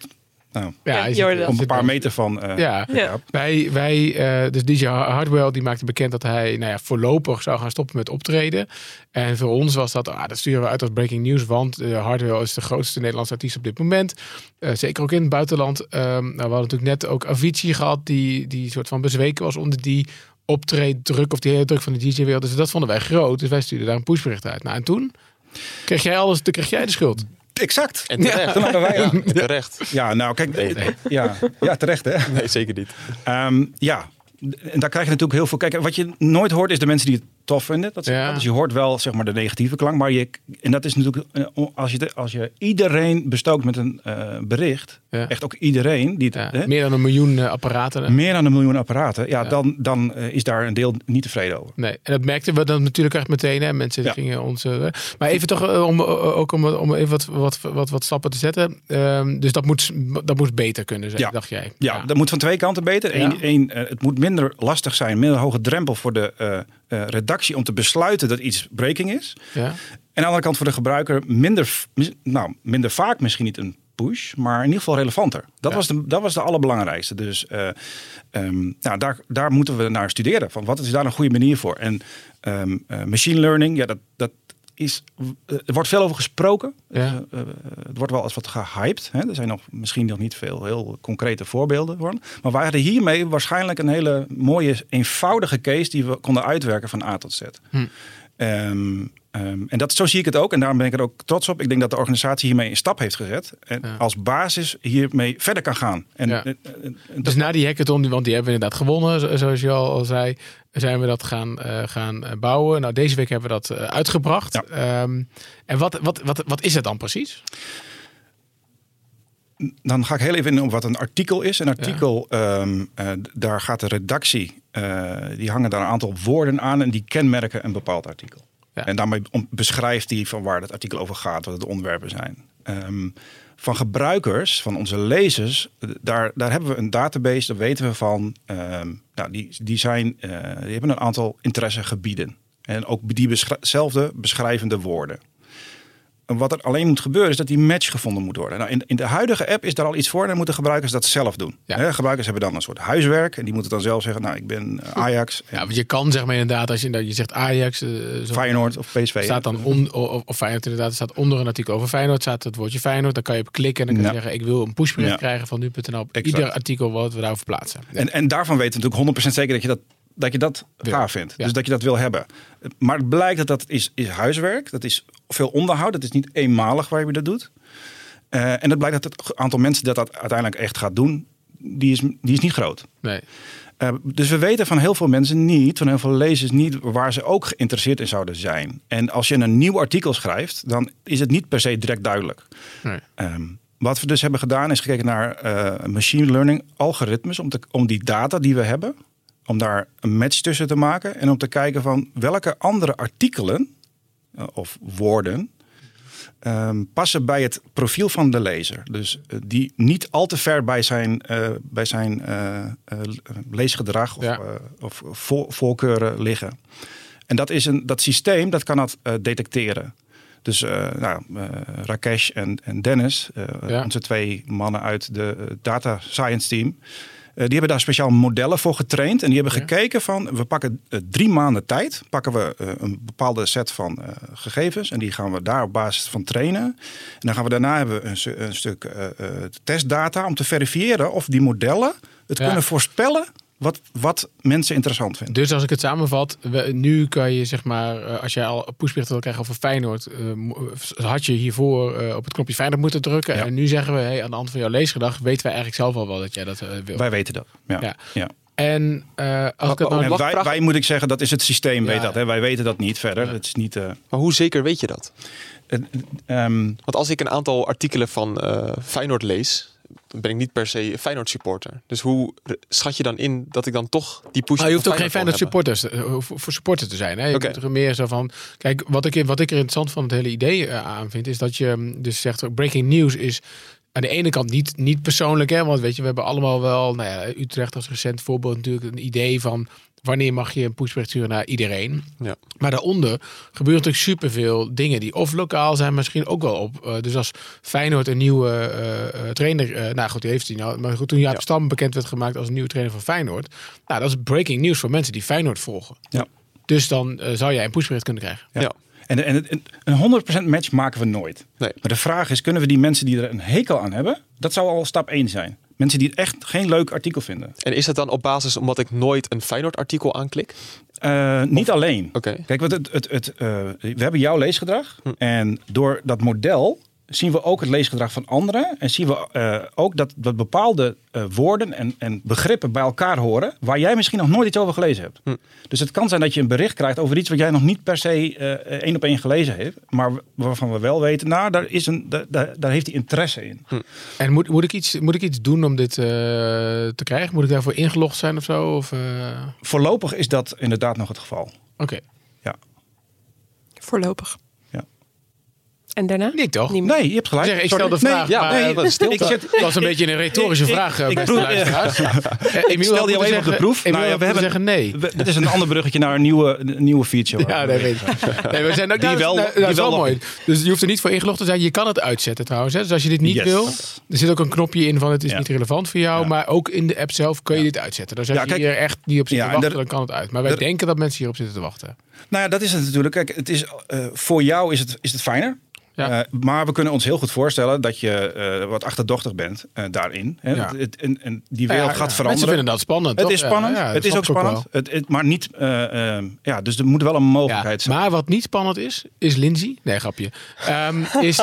C: nou,
A: Ja,
C: op een paar meter van. eh,
A: Ja.
D: Ja.
A: Wij, wij eh, dus DJ Hardwell, die maakte bekend dat hij nou ja, voorlopig zou gaan stoppen met optreden. En voor ons was dat, ah, dat sturen we uit als breaking news, want eh, Hardwell is de grootste Nederlandse artiest op dit moment. Eh, zeker ook in het buitenland. Ehm, nou, we hadden natuurlijk net ook Avicii gehad, die, die soort van bezweken was onder die optreeddruk of die hele druk van de DJ-wereld. Dus dat vonden wij groot. Dus wij stuurden daar een pushbericht uit. Nou, en toen kreeg jij alles, toen kreeg jij de schuld.
C: Exact.
B: En terecht.
C: Hadden wij, ja.
B: Ja, terecht.
C: ja, nou kijk, Ja, ja, terecht hè.
B: Nee, zeker niet.
C: Ehm, ja, en daar krijg je natuurlijk heel veel. Kijk, wat je nooit hoort is de mensen die het tof vinden. Dat
A: Ja.
C: Dus je hoort wel zeg maar de negatieve klank. Maar je, en dat is natuurlijk, eh, als je, de- als je iedereen bestookt met een eh, bericht.
A: Ja.
C: Echt ook iedereen. Die het,
A: Ja,
C: hè,
A: meer dan een miljoen eh, apparaten.
C: meer dan een miljoen apparaten. Ja, dan, dan is daar een deel niet tevreden over.
A: Nee, en dat merkten we dan natuurlijk echt meteen. Hè. Mensen gingen ons. maar even toch om, ook om, om even wat, wat, wat, wat stappen te zetten. Ehm, dus dat moet, dat moet beter kunnen zijn,
C: Ja.
A: dacht jij.
C: Ja, dat moet van twee kanten beter. Eén, één, het moet minder lastig zijn, minder hoge drempel voor de eh, redactie om te besluiten dat iets breaking is.
A: ja.
C: En aan de andere kant voor de gebruiker minder, nou, minder vaak misschien niet een push, maar in ieder geval relevanter. Dat,
A: Ja.
C: was, de, dat was de allerbelangrijkste. Dus ehm, nou, daar, daar moeten we naar studeren. Van wat is daar een goede manier voor? En ehm, eh, machine learning, ja, dat, dat is, eh, er wordt veel over gesproken.
A: Ja.
C: Eh, eh, het wordt wel eens wat gehyped. Hè? Er zijn nog misschien nog niet veel heel concrete voorbeelden van. Maar wij hadden hiermee waarschijnlijk een hele mooie, eenvoudige case die we konden uitwerken van A tot Z.
A: Hm.
C: Ehm, ehm, en dat, zo zie ik het ook. En daarom ben ik er ook trots op. Ik denk dat de organisatie hiermee een stap heeft gezet. En
A: Ja.
C: als basis hiermee verder kan gaan. En,
A: Ja.
C: en- en- en dat-
A: Dus na die hackathon, want die hebben we inderdaad gewonnen, zo- zoals je al, al zei, zijn we dat gaan, gaan bouwen. Nou, deze week hebben we dat uitgebracht.
C: Ja.
A: Ehm, en wat, wat, wat, wat is het dan precies?
C: Dan ga ik heel even in op wat een artikel is. Een artikel, ehm, eh, daar gaat de redactie, eh, die hangen daar een aantal woorden aan en die kenmerken een bepaald artikel. En daarmee beschrijft hij van waar het artikel over gaat, wat de onderwerpen zijn. Ehm, van gebruikers, van onze lezers, eh, daar, daar hebben we een database, daar weten we van. ehm, nou, die, die, zijn, die hebben een aantal interessegebieden. En ook die beschri- beschrijvende woorden. Wat er alleen moet gebeuren is dat die match gevonden moet worden. Nou, in, in de huidige app is daar al iets voor. En dan moeten gebruikers dat zelf doen. Gebruikers hebben dan een soort huiswerk. En die moeten dan zelf zeggen, nou ik ben eh, Ajax.
A: Ja, want je kan zeg maar inderdaad, als je, je zegt Ajax... eh, zo-
C: Feyenoord of PSV.
A: Staat dan on, of, of Feyenoord inderdaad, er staat onder een artikel over Feyenoord, staat het woordje Feyenoord. Dan kan je op klikken en dan kan je
C: Ja.
A: zeggen, ik wil een pushbericht
C: Ja.
A: krijgen van nu.nl op
C: Exact.
A: ieder artikel wat we daarover plaatsen.
C: En, en daarvan weten we natuurlijk 100% zeker dat je dat, dat, je dat gaaf vindt. Dus dat je dat wil hebben. Maar het blijkt dat dat is, is huiswerk. Dat is veel onderhoud. Dat is niet eenmalig waar je dat doet. Eh, en het blijkt dat het aantal mensen dat dat uiteindelijk echt gaat doen, die is, die is niet groot.
A: Nee.
C: Eh, dus we weten van heel veel mensen niet, van heel veel lezers niet, waar ze ook geïnteresseerd in zouden zijn. En als je een nieuw artikel schrijft, dan is het niet per se direct duidelijk.
A: Nee.
C: Ehm, wat we dus hebben gedaan is gekeken naar eh, machine learning algoritmes om, te, om die data die we hebben, om daar een match tussen te maken en om te kijken van welke andere artikelen eh, of woorden ehm, passen bij het profiel van de lezer. Dus eh, die niet al te ver bij zijn, eh, bij zijn leesgedrag of, eh, of vo- voorkeuren liggen. En dat, is een, dat systeem dat kan dat detecteren. Dus nou, Rakesh en, en Dennis,
A: Ja.
C: onze twee mannen uit de data science team, die hebben daar speciaal modellen voor getraind. En die hebben gekeken van, we pakken eh, drie maanden tijd, pakken we eh, een bepaalde set van eh, gegevens. En die gaan we daar op basis van trainen. En dan gaan we daarna hebben we een, een stuk eh, eh, testdata om te verifiëren of die modellen het
A: Ja.
C: kunnen voorspellen wat, wat mensen interessant vinden.
A: Dus als ik het samenvat, we- nu kan je zeg maar, eh, als jij al pushberichten wil krijgen over Feyenoord, eh, mo- had je hiervoor eh, op het knopje Feyenoord moeten drukken. En nu zeggen we, hey, aan de hand van jouw leesgedrag, weten wij eigenlijk zelf al wel dat jij dat eh, wil.
C: Wij weten dat. Ja.
A: Ja.
C: ja.
A: En eh, als ik het nou
C: En wij, wij moet ik zeggen, dat is het systeem, weet dat. Hè? Wij weten dat niet verder. Het is niet. eh,
B: Maar hoe zeker weet je dat?
C: ehm,
B: Want als ik een aantal artikelen van eh, Feyenoord lees, dan ben ik niet per se Feyenoord supporter. Dus hoe schat je dan in dat ik dan toch die push
A: Maar je hoeft ook geen Feyenoord supporters, eh, voor, supporter te zijn. Hè? Je moet er meer zo van. Kijk, wat ik, wat ik er interessant van het hele idee eh, aan vind, is dat je mm, dus zegt: breaking news is aan de ene kant niet, niet persoonlijk, hè? Want weet je, we hebben allemaal wel, nou ja, Utrecht als recent voorbeeld natuurlijk een idee van wanneer mag je een pushbericht sturen naar iedereen.
B: Ja.
A: Maar daaronder gebeuren natuurlijk superveel dingen die of lokaal zijn, misschien ook wel op. eh, dus als Feyenoord een nieuwe eh, eh, trainer, eh, nou goed, die heeft hij nou. Maar goed, toen Jaap Stam bekend werd gemaakt als nieuwe trainer van Feyenoord, nou dat is breaking news voor mensen die Feyenoord volgen.
C: Ja.
A: Dus dan zou jij een pushbericht kunnen krijgen.
C: Ja. En, en, en een 100% match maken we nooit.
B: Nee.
C: Maar de vraag is, kunnen we die mensen die er een hekel aan hebben, dat zou al stap 1 zijn. Mensen die het echt geen leuk artikel vinden.
B: En is dat dan op basis omdat ik nooit een Feyenoord artikel aanklik?
C: Eh, niet alleen.
B: Oké.
C: Kijk, het, het, het, eh, we hebben jouw leesgedrag. En door dat model zien we ook het leesgedrag van anderen. En zien we eh, ook dat, dat bepaalde eh, woorden en, en begrippen bij elkaar horen. waar jij misschien nog nooit iets over gelezen hebt. Dus het kan zijn dat je een bericht krijgt over iets wat jij nog niet per se eh, één op één gelezen hebt. Maar waarvan we wel weten, nou, daar, is een, daar, daar, heeft hij interesse in.
A: En moet, moet, ik iets, moet ik iets doen om dit eh, te krijgen? Moet ik daarvoor ingelogd zijn of zo? Of, eh,
C: Voorlopig is dat inderdaad nog het geval.
A: Oké.
C: Ja.
D: Voorlopig. En daarna?
A: Niet toch?
C: Nee, je hebt gelijk.
A: Zeg, ik
C: Sorry.
A: stel de
C: Nee,
A: vraag.
C: ja,
A: maar,
C: nee,
A: eh,
C: dat is
A: ik zit- dat was een beetje een retorische
C: Ik- ik-
A: vraag, eh,
C: ik
A: beste luisteraars. <laughs> Eh,
C: Ik
A: Emiel
C: stel die al
A: moeten
C: even op de proef.
A: Emiel
C: Nou ja, we hebben-
A: zeggen nee.
C: We- dit is een ander bruggetje naar een nieuwe, een nieuwe feature.
A: Ja, nee, weet ik. <laughs> Nee, we zijn ook,
C: Die
A: nou,
C: wel-
A: nou, dat
C: die
A: is wel
C: wel
A: mooi. Dus je hoeft er niet voor ingelogd te zijn. Je kan het uitzetten trouwens. Hè. Dus als je dit niet
C: Yes.
A: wil, er zit ook een knopje in van het is
C: Ja.
A: niet relevant voor jou. Maar ook in de app zelf kun je dit uitzetten. Dus als
C: Ja,
A: je hier echt niet op zit
C: Ja,
A: te
C: en
A: wachten, dan kan het uit. Maar wij denken dat mensen hierop zitten te wachten.
C: Nou ja, dat is het natuurlijk. Kijk, het is, eh, voor jou is het, is het fijner.
A: Ja.
C: Eh, maar we kunnen ons heel goed voorstellen dat je eh, wat achterdochtig bent eh, daarin. Hè?
A: Ja.
C: Het, het- en, en die wereld
A: ja,
C: gaat
A: Mensen
C: veranderen.
A: vinden dat spannend.
C: het
A: toch?
C: is spannend.
A: Ja, ja, dat
C: het is ook spannend. Het, het- maar niet. ja, dus er moet wel een mogelijkheid zijn.
A: Maar wat niet spannend is, is Lindsay. Nee, grapje. Ehm, is,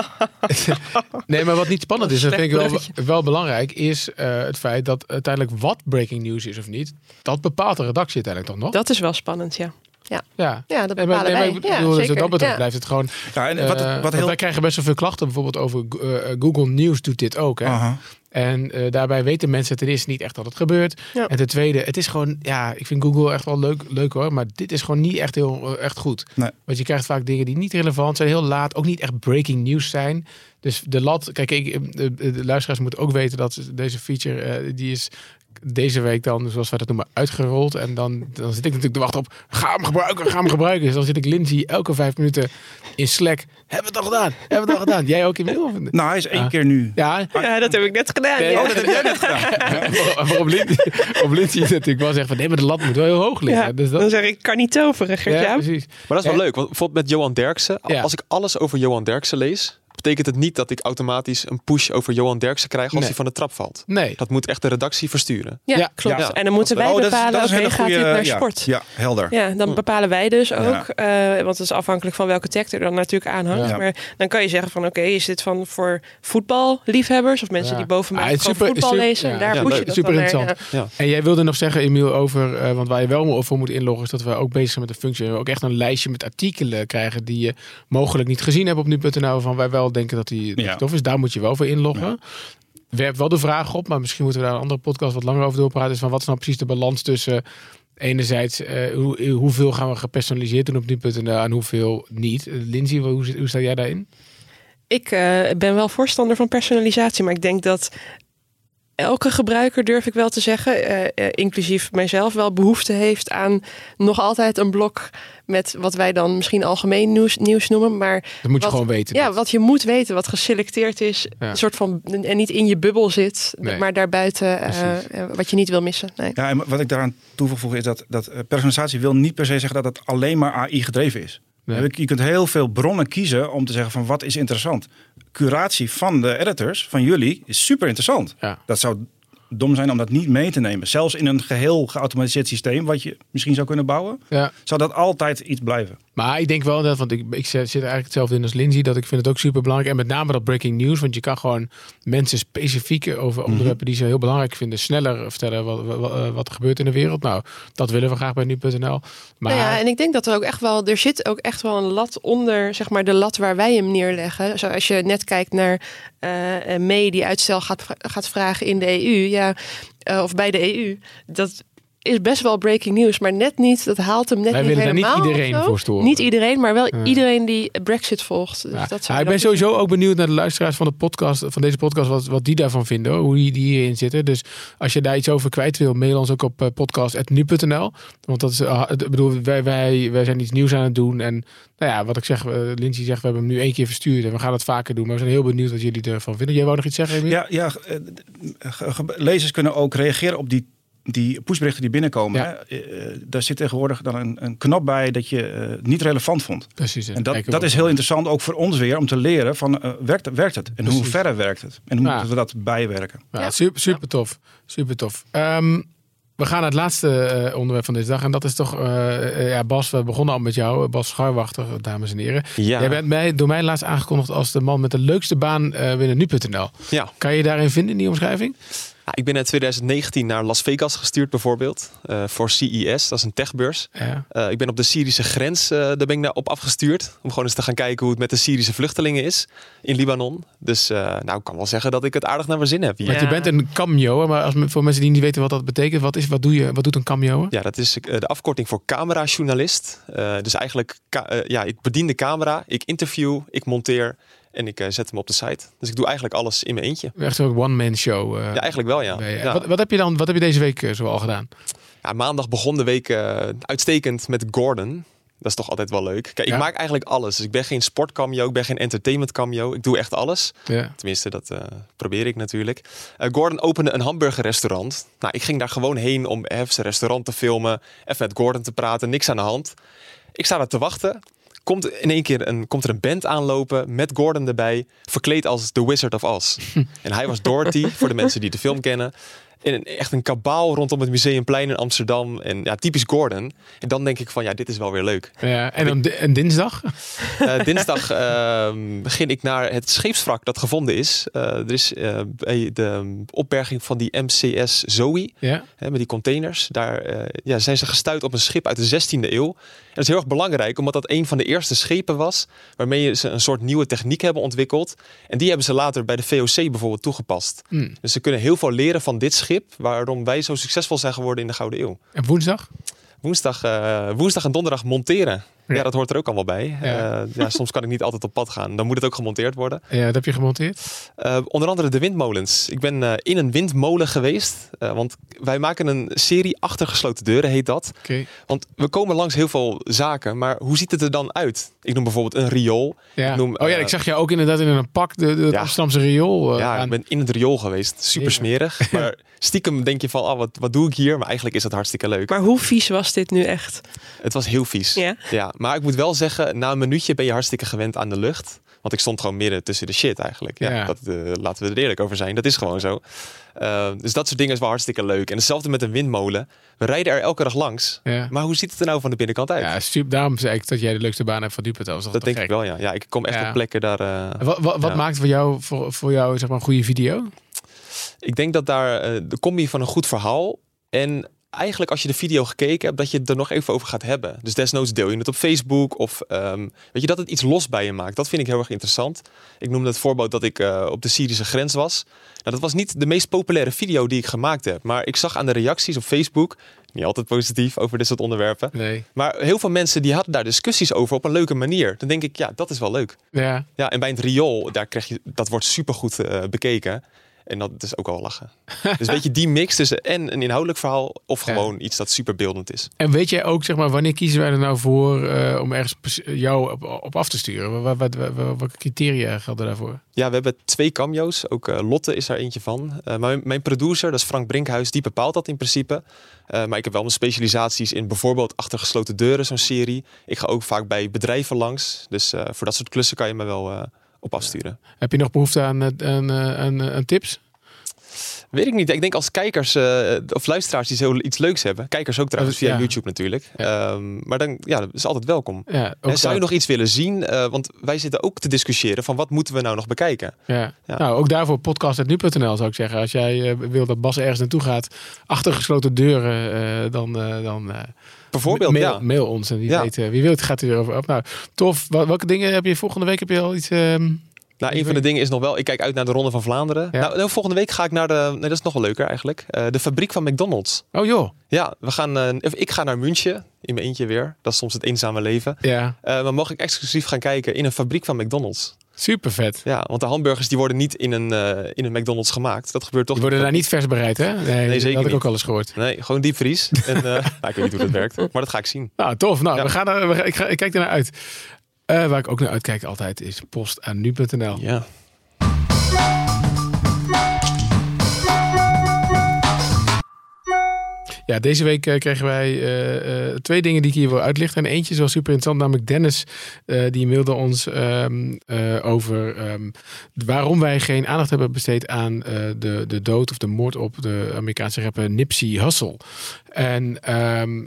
A: <laughs> nee, maar wat niet spannend is, dat vind ik wel, wel belangrijk, is eh, het feit dat uiteindelijk wat breaking news is of niet, dat bepaalt de redactie uiteindelijk toch nog?
D: Dat is wel spannend, ja. Ja,
A: ja.
D: ja dat
A: Nee, maar,
D: bepalen
A: nee, maar
D: wij.
A: ik
D: Ja,
A: bedoel, dus
D: zeker.
A: dat betreft
D: Ja.
A: blijft het gewoon.
C: Ja, en wat-
A: eh,
C: wat heel-
A: wij krijgen best wel veel klachten, bijvoorbeeld over eh, Google News doet dit ook. Hè? En eh, daarbij weten mensen ten eerste niet echt dat het gebeurt.
D: Ja.
A: En ten tweede, het is gewoon, ja, ik vind Google echt wel leuk, leuk hoor. Maar dit is gewoon niet echt heel eh, echt goed.
C: Nee.
A: Want je krijgt vaak dingen die niet relevant zijn, heel laat, ook niet echt breaking news zijn. Dus de lat, kijk, ik, eh, de, de luisteraars moeten ook weten dat deze feature, eh, die is deze week dan, zoals wij dat noemen, uitgerold. En dan, dan zit ik natuurlijk te wachten op, ga hem gebruiken, ga hem gebruiken. Dus dan zit ik Lindsay elke vijf minuten in Slack. Hebben we het al gedaan? Hebben we het al gedaan? Jij ook in mail?
C: Nou, hij is één keer nu.
A: Ja,
D: Ja, dat heb ik net gedaan.
A: Nee,
D: ja.
A: oh, dat heb jij net gedaan. <laughs> Waarom Lindsay, op Lindsay natuurlijk wel zegt van nee, maar de lat moet wel heel hoog liggen.
D: Ja,
A: dus dat,
D: Dan zeg ik, kan niet toveren,
A: ja,
D: Gert-Jaap.
A: precies.
B: Maar dat is wel
A: Ja.
B: leuk, want bijvoorbeeld met Johan Derksen,
A: Ja.
B: als ik alles over Johan Derksen lees, betekent het niet dat ik automatisch een push over Johan Derksen krijg als
A: Nee.
B: hij van de trap valt.
A: Nee.
B: Dat moet echt de redactie versturen.
D: Ja,
A: Ja,
D: klopt.
B: ja.
D: En dan moeten wij
C: Oh, dat is-
D: bepalen,
C: dat is een
D: oké,
C: hele
D: gaat
C: goede-
D: dit naar
C: ja,
D: sport?
C: Ja, helder.
D: Ja, dan bepalen wij dus ook.
C: Ja.
D: eh, want het is afhankelijk van welke tag er dan natuurlijk aan hangt.
C: Ja.
D: Maar dan kan je zeggen van oké, is dit van voor voetballiefhebbers of mensen
A: Ja.
D: die boven mij
A: Ah, het is
D: gewoon
A: super-
D: voetbal
A: super-
D: lezen?
A: ja.
D: Daar
B: Ja,
D: push je dat
A: Super
D: dan naar,
A: interessant.
D: ja.
B: Ja.
A: En jij wilde nog zeggen, Emiel, over, eh, want waar je wel voor moet inloggen, is dat we ook bezig zijn met de functie. We ook echt een lijstje met artikelen krijgen die je mogelijk niet gezien hebt op nu.nl, van wij wel denken dat die
C: Ja.
A: tof is. Daar moet je wel voor inloggen. Werp wel de vraag op, maar misschien moeten we daar een andere podcast wat langer over doorpraten. Is van wat is nou precies de balans tussen enerzijds eh, hoe, hoeveel gaan we gepersonaliseerd doen op nu.nl en hoeveel niet. Eh, Lindsay, hoe, hoe sta jij daarin?
D: Ik eh, ben wel voorstander van personalisatie, maar ik denk dat elke gebruiker, durf ik wel te zeggen, eh, eh, inclusief mijzelf, wel behoefte heeft aan nog altijd een blok met wat wij dan misschien algemeen nieuws, nieuws noemen. Maar
A: Dat moet je
D: wat-
A: gewoon weten.
D: Ja, wat je moet weten, wat geselecteerd is,
A: Ja.
D: een soort van en niet in je bubbel zit,
A: Nee.
D: maar daarbuiten eh, wat je niet wil missen. Nee.
C: Ja, en wat ik daaraan toevoeg is dat, dat personalisatie wil niet per se zeggen dat het alleen maar AI gedreven is.
A: Nee.
C: Je kunt heel veel bronnen kiezen om te zeggen van wat is interessant. Curatie van de editors, van jullie, is super interessant.
A: Ja.
C: Dat zou dom zijn om dat niet mee te nemen. Zelfs in een geheel geautomatiseerd systeem, wat je misschien zou kunnen bouwen,
A: Ja.
C: zou dat altijd iets blijven.
A: Maar ik denk wel dat, want ik, ik zit er eigenlijk hetzelfde in als Lindsay, dat ik vind het ook super belangrijk. En met name dat breaking news, want je kan gewoon mensen specifiek over
C: Mhm.
A: onderwerpen die ze heel belangrijk vinden, sneller vertellen wat, wat, wat er gebeurt in de wereld. Nou, dat willen we graag bij nu.nl. Maar
D: Nou ja, en ik denk dat er ook echt wel, er zit ook echt wel een lat onder, zeg maar, de lat waar wij hem neerleggen. Zoals je net kijkt naar eh eh, May die uitstel gaat, gaat vragen in de EU, ja, eh, of bij de EU. Dat is best wel breaking news, maar net niet. Dat haalt hem net
A: Wij
D: niet
A: willen daar niet
D: helemaal.
A: iedereen voor storen.
D: Niet iedereen, maar wel
A: Ja.
D: iedereen die Brexit volgt. Dus
A: Ja.
D: dat
A: Ja, ik ben sowieso ook benieuwd naar de luisteraars van de podcast, van deze podcast, wat, wat die daarvan vinden, hoor, hoe die, die hierin zitten. Dus als je daar iets over kwijt wil, mail ons ook op eh, podcast.nu.nl. Want dat is, eh, ik bedoel, wij, wij, wij zijn iets nieuws aan het doen. En nou ja, wat ik zeg, eh, Lindsay zegt, we hebben hem nu één keer verstuurd en we gaan het vaker doen. Maar we zijn heel benieuwd wat jullie ervan vinden. Jij wou nog iets zeggen, Emiel?
C: Ja, ja lezers kunnen ook reageren op die, die pushberichten die binnenkomen.
A: Ja.
C: hè. Eh, daar zit tegenwoordig dan een, een knop bij dat je eh, niet relevant vond.
A: Precies.
C: En dat, dat is heel interessant ook voor ons weer om te leren van eh, werkt, werkt het? En hoe verder werkt het? En hoe
A: Ja.
C: moeten we dat bijwerken?
A: Ja, super, super tof. Super tof. Ehm, we gaan naar het laatste eh, onderwerp van deze dag. En dat is toch, ja, Bas, we begonnen al met jou. Bas Schuiwachter, dames en heren.
B: Ja.
A: Jij bent mij, door mij laatst aangekondigd als de man met de leukste baan eh binnen nu.nl.
B: Ja.
A: Kan je daarin vinden in die omschrijving?
B: Ja, ik ben in 2019 naar Las Vegas gestuurd bijvoorbeeld. eh, voor CES, dat is een techbeurs.
A: Ja.
B: Eh, ik ben op de Syrische grens, eh, daar ben ik naar op afgestuurd. Om gewoon eens te gaan kijken hoe het met de Syrische vluchtelingen is in Libanon. Dus eh, nou, ik kan wel zeggen dat ik het aardig naar mijn zin heb hier.
A: Want je bent een cameo, maar als, voor mensen die niet weten wat dat betekent, wat, is, wat, doe je, wat doet een cameo?
B: Ja, dat is de afkorting voor camerajournalist. Eh, dus eigenlijk, ja, ik bedien de camera, ik interview, ik monteer en ik eh, zet hem op de site. Dus ik doe eigenlijk alles in mijn eentje.
A: Echt zo'n one-man show. eh,
B: Ja, eigenlijk wel, ja.
A: Wat, wat heb je dan, wat heb je deze week eh, zo al gedaan?
B: Ja, maandag begon de week uitstekend met Gordon. Dat is toch altijd wel leuk. Kijk,
A: Ja.
B: ik maak eigenlijk alles. Dus ik ben geen sportcameo, ik ben geen entertainment cameo. Ik doe echt alles.
A: Ja.
B: Tenminste, dat probeer ik natuurlijk. Gordon opende een hamburgerrestaurant. Nou, ik ging daar gewoon heen om even zijn restaurant te filmen. Even met Gordon te praten, niks aan de hand. Ik sta daar te wachten. Komt in één keer een, komt er een band aanlopen met Gordon erbij. Verkleed als The Wizard of Oz. <laughs> en hij was Dorothy, voor de mensen die de film kennen. En een- echt een kabaal rondom het Museumplein in Amsterdam. En ja, typisch Gordon. En dan denk ik van, ja, dit is wel weer leuk.
A: Ja, en, dan, di- en dinsdag?
B: Eh, dinsdag <laughs> ehm, begin ik naar het scheepswrak dat gevonden is. Eh, er is eh, de opberging van die MCS Zoe,
A: Ja.
B: hè, met die containers. Daar ja, zijn ze gestuurd op een schip uit de 16e eeuw. En dat is heel erg belangrijk, omdat dat een van de eerste schepen was... waarmee ze een soort nieuwe techniek hebben ontwikkeld. En die hebben ze later bij de VOC bijvoorbeeld toegepast.
A: Hmm.
B: Dus ze kunnen heel veel leren van dit schip... waarom wij zo succesvol zijn geworden in de Gouden Eeuw.
A: En woensdag?
B: Woensdag, eh, woensdag en donderdag monteren. Ja. dat hoort er ook allemaal bij.
A: Ja.
B: Ja. ja, <laughs> soms kan ik niet altijd op pad gaan. Dan moet het ook gemonteerd worden.
A: Ja, dat heb je gemonteerd?
B: Eh, onder andere de windmolens. Ik ben eh, in een windmolen geweest. eh, want wij maken een serie achtergesloten deuren, heet dat.
A: Oké.
B: Want we komen langs heel veel zaken. Maar hoe ziet het er dan uit? Ik noem bijvoorbeeld een riool.
A: Ja.
B: Ik noem,
A: oh ja,
B: eh,
A: ik zag je ook inderdaad in een pak de, de
B: Ja.
A: Amsterdamse riool eh,
B: ja,
A: aan.
B: ik ben in het riool geweest. Super
A: Ja.
B: smerig. <laughs> Maar stiekem denk je van, oh, wat, wat doe ik hier? Maar eigenlijk is het hartstikke leuk.
D: Maar hoe vies was dit nu echt?
B: Het was heel vies.
D: Ja?
B: Maar ik moet wel zeggen, na een minuutje ben je hartstikke gewend aan de lucht. Want ik stond gewoon midden tussen de shit eigenlijk. Ja,
A: Ja.
B: Dat, eh, laten we er eerlijk over zijn. Dat is gewoon zo. Eh, dus dat soort dingen is wel hartstikke leuk. En hetzelfde met een windmolen. We rijden er elke dag langs.
A: Ja.
B: Maar hoe ziet het er nou van de binnenkant uit?
A: Ja, super. Daarom zei ik dat jij de leukste baan hebt van Dupert. Dat,
B: dat denk ik wel, ja. Ja, ik kom echt op plekken daar... eh,
A: Wat, wat, maakt voor jou, voor, voor jou zeg maar, een goede video?
B: Ik denk dat daar eh, de combi van een goed verhaal en eigenlijk als je de video gekeken hebt, dat je het er nog even over gaat hebben. Dus desnoods deel je het op Facebook of ehm, weet je dat het iets los bij je maakt. Dat vind ik heel erg interessant. Ik noemde het voorbeeld dat ik eh, op de Syrische grens was. Nou, dat was niet de meest populaire video die ik gemaakt heb, maar ik zag aan de reacties op Facebook niet altijd positief over dit soort onderwerpen.
A: Nee.
B: Maar heel veel mensen die hadden daar discussies over op een leuke manier. Dan denk ik, ja, dat is wel leuk.
A: Ja.
B: Ja, en bij het riool, daar krijg je, dat wordt supergoed eh bekeken. En dat is ook wel lachen. dus weet je, die mix tussen en een inhoudelijk verhaal of
A: Ja.
B: gewoon iets dat superbeeldend is.
A: En weet jij ook, zeg maar, wanneer kiezen wij er nou voor eh, om ergens jou op, op af te sturen? Wat, wat, wat- welke criteria gelden daarvoor?
B: Ja, we hebben twee cameo's. Ook eh, Lotte is daar eentje van. Eh, mijn- mijn producer, dat is Frank Brinkhuis, die bepaalt dat in principe. Maar ik heb wel mijn specialisaties in bijvoorbeeld Achter gesloten deuren, zo'n serie. Ik ga ook vaak bij bedrijven langs. Dus voor dat soort klussen kan je me wel op afsturen.
A: Heb je nog behoefte aan, eh, aan, eh, aan, eh, aan tips?
B: Weet ik niet. Ik denk als kijkers of luisteraars die zo iets leuks hebben. Kijkers ook trouwens via
A: ja.
B: YouTube natuurlijk. Ehm, maar dan, ja, dat is altijd welkom.
A: Ja,
B: En zou je nog iets willen zien? Want wij zitten ook te discussiëren van wat moeten we nou nog bekijken.
A: Ja. Nou, ook daarvoor podcast.nu.nl zou ik zeggen. Als jij wil dat Bas ergens naartoe gaat, achter gesloten deuren, dan, dan
B: Bijvoorbeeld,
A: mail,
B: ja.
A: mail ons. En wie
B: Ja.
A: weet, eh, wie weet gaat hij erover op. Nou, tof. Wel- Welke dingen heb je volgende week? Heb je al iets... ehm,
B: Nou, een van de dingen is nog wel, ik kijk uit naar de Ronde van Vlaanderen.
A: Ja.
B: Nou, nou, volgende week ga ik naar de, nee, dat is nog wel leuker eigenlijk, Eh, de fabriek van McDonald's.
A: Oh joh.
B: Ja, we gaan, eh, ik ga naar München in mijn eentje weer. Dat is soms het eenzame leven.
A: Ja,
B: maar mag ik exclusief gaan kijken in een fabriek van McDonald's.
A: Super vet.
B: Ja, want de hamburgers die worden niet in een, eh, in een McDonald's gemaakt. Dat gebeurt toch.
A: Die worden daar niet vers bereid, hè? Nee, dat
B: zeker
A: had ik
B: niet.
A: ook al eens gehoord.
B: Nee, gewoon diepvries. en, eh, <laughs> nou, ik weet niet hoe dat werkt, maar dat ga ik zien.
A: Nou, tof. Nou,
B: Ja.
A: we gaan er, we ik, ga, ik kijk er naar uit. Eh, waar ik ook naar uitkijk altijd is post aan nu.nl.
B: Ja.
A: Ja, deze week eh, kregen wij eh, eh, twee dingen die ik hier wil uitlichten. En eentje is wel super interessant, namelijk Dennis. die mailde ons ehm, eh, over ehm, waarom wij geen aandacht hebben besteed aan de, de dood of de moord op de Amerikaanse rapper Nipsey Hussle. En ehm,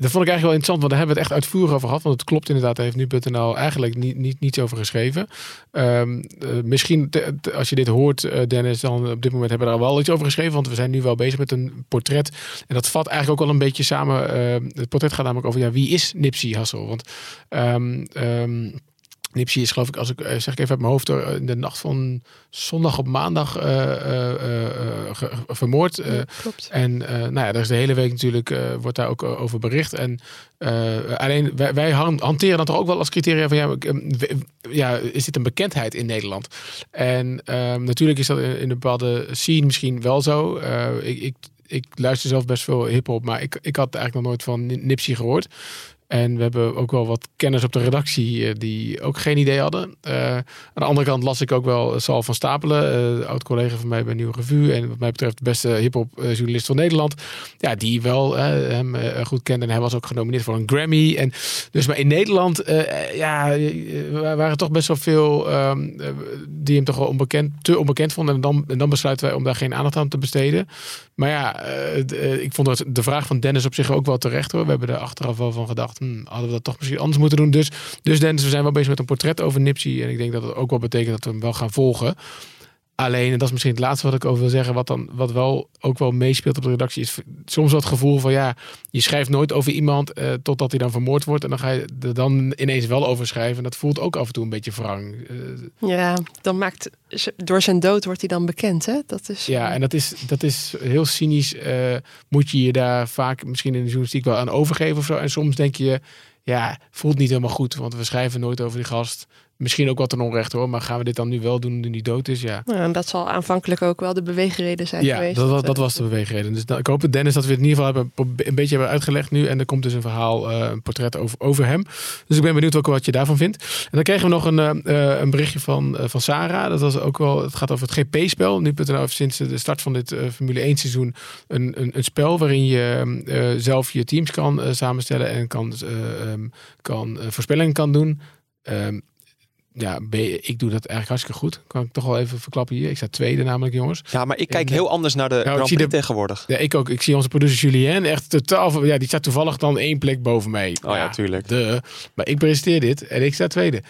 A: dat vond ik eigenlijk wel interessant, want daar hebben we het echt uitvoerig over gehad. Want het klopt inderdaad, daar heeft nu.nl eigenlijk niet, niet, niets over geschreven. Eh, misschien als je dit hoort, eh, Dennis, dan op dit moment hebben we er wel iets over geschreven. Want we zijn nu wel bezig met een portret. En dat vat eigenlijk ook wel een beetje samen. ehm, het portret gaat namelijk over ja, wie is Nipsey Hussle? Want ehm, Nipsey is geloof ik, als ik eh, zeg ik even uit mijn hoofd, in de nacht van zondag op maandag eh, eh, vermoord.
D: Ja, klopt.
A: en nou ja, daar is de hele week natuurlijk, wordt daar ook over bericht. En alleen wij, wij han- hanteren dan toch ook wel als criteria van ja, eh, w- ja, is dit een bekendheid in Nederland? En ehm, natuurlijk is dat in, in een bepaalde scene misschien wel zo. Ik, ik, ik luister zelf best veel hip-hop, maar ik, ik had eigenlijk nog nooit van Nipsey gehoord. En we hebben ook wel wat kennis op de redactie eh, die ook geen idee hadden. Eh, aan de andere kant las ik ook wel Sal van Stapelen, uh, oud-collega van mij bij Nieuwe Revue. En wat mij betreft de beste hip-hop journalist van Nederland. Ja, die wel hem goed kende. En hij was ook genomineerd voor een Grammy. En dus maar in Nederland ja, waren toch best wel veel ehm, die hem toch wel onbekend, te onbekend vonden. En dan, en dan besluiten wij om daar geen aandacht aan te besteden. Maar ja, ik vond dat de vraag van Dennis op zich ook wel terecht hoor. We hebben er achteraf wel van gedacht hmm, hadden we dat toch misschien anders moeten doen. Dus, dus Dennis, we zijn wel bezig met een portret over Nipsey. En ik denk dat het ook wel betekent dat we hem wel gaan volgen. Alleen, en dat is misschien het laatste wat ik over wil zeggen, wat dan wat wel ook wel meespeelt op de redactie, is soms dat gevoel van ja, je schrijft nooit over iemand uh, totdat hij dan vermoord wordt. En dan ga je er dan ineens wel over schrijven. En dat voelt ook af en toe een beetje wrang.
D: Uh, ja, dan maakt door zijn dood wordt hij dan bekend, hè? Dat is,
A: ja, eh, en dat is, dat is heel cynisch. Uh, moet je je daar vaak misschien in de journalistiek wel aan overgeven of zo. En soms denk je, ja, voelt niet helemaal goed, want we schrijven nooit over die gast. Misschien ook wat een onrecht hoor, maar gaan we dit dan nu wel doen nu die dood is? Ja.
D: ja en dat zal aanvankelijk ook wel de beweegreden zijn
A: ja,
D: geweest.
A: Dat, dat, dat was de beweegreden. Dus ik hoop Dennis dat we het in ieder geval hebben, een beetje hebben uitgelegd nu. En er komt dus een verhaal, uh, een portret over, over hem. Dus ik ben benieuwd ook wat je daarvan vindt. En dan kregen we nog een, uh, een berichtje van, uh, van Sarah. Dat was ook wel, het gaat over het GP-spel. Nu nou sinds de start van dit Formule 1 seizoen een, een, een spel waarin je zelf je teams kan samenstellen en kan, um, kan voorspellingen kan doen. Um, ja, ik doe dat eigenlijk hartstikke goed. Kan ik toch wel even verklappen hier. Ik sta tweede namelijk, jongens.
B: Ja, maar ik kijk heel anders naar de nou, Grand Prix tegenwoordig.
A: Ja, ik ook. Ik zie onze producer Julien echt totaal... Ja, die staat toevallig dan één plek boven mij.
B: Oh ja, tuurlijk.
A: De, maar ik presenteer dit en ik sta tweede.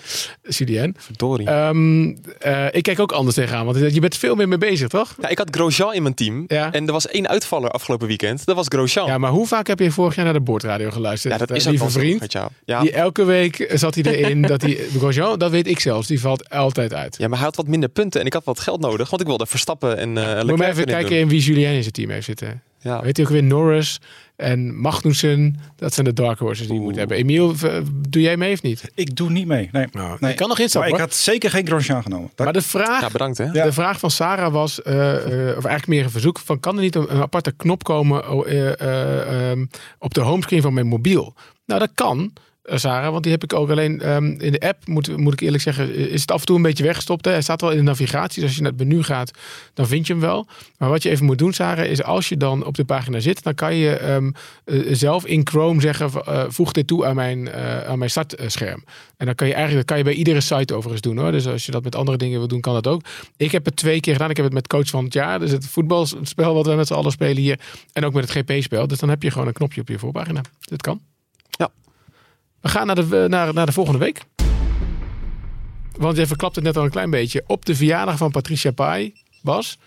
A: Julien.
B: Verdorie.
A: Um, uh, ik kijk ook anders tegenaan, want je bent veel meer mee bezig, toch?
B: Ja, ik had Grosjean in mijn team. Ja. En er was één uitvaller afgelopen weekend. Dat was Grosjean.
A: Ja, maar hoe vaak heb je vorig jaar naar de boordradio geluisterd?
B: Ja, dat is
A: een lieve
B: vriend.
A: ja. Die elke week zat hij erin dat hij... <laughs> Grosjean, dat weet ik zelfs. Die valt altijd uit.
B: Ja, maar hij had wat minder punten en ik had wat geld nodig, want ik wilde Verstappen en uh,
A: Moet maar even kijken in wie Julien in zijn team heeft zitten. Ja. Weet je ook weer Norris en Magnussen. Dat zijn de dark horses die je moet hebben. Emiel, doe jij mee of niet?
C: Ik doe niet mee. Nee. Nou, nee.
A: Ik kan nog instappen.
C: Maar ik had zeker geen Grosjean genomen.
A: Maar de vraag,
B: ja, bedankt, hè?
A: de vraag van Sarah was, uh, uh, of eigenlijk meer een verzoek, van kan er niet een, een aparte knop komen uh, um, op de homescreen van mijn mobiel? Nou, dat kan. Eh, Sarah, want die heb ik ook alleen um, in de app, moet, moet ik eerlijk zeggen, is het af en toe een beetje weggestopt. Hè? Hij staat wel in de navigatie, dus als je naar het menu gaat, dan vind je hem wel. Maar wat je even moet doen, Sarah, is als je dan op de pagina zit, dan kan je um, uh, zelf in Chrome zeggen, voeg dit toe aan mijn, aan mijn startscherm. En dan kan je eigenlijk, kan je bij iedere site overigens doen hoor. Dus als je dat met andere dingen wil doen, kan dat ook. Ik heb het twee keer gedaan. Ik heb het met coach van het jaar, dus het voetbalspel wat we met z'n allen spelen hier. En ook met het GP-spel. Dus dan heb je gewoon een knopje op je voorpagina. Dat kan. We gaan naar de, naar, naar de volgende week. Want je verklapt het net al een klein beetje. Op de verjaardag van Patricia Pai, Bas.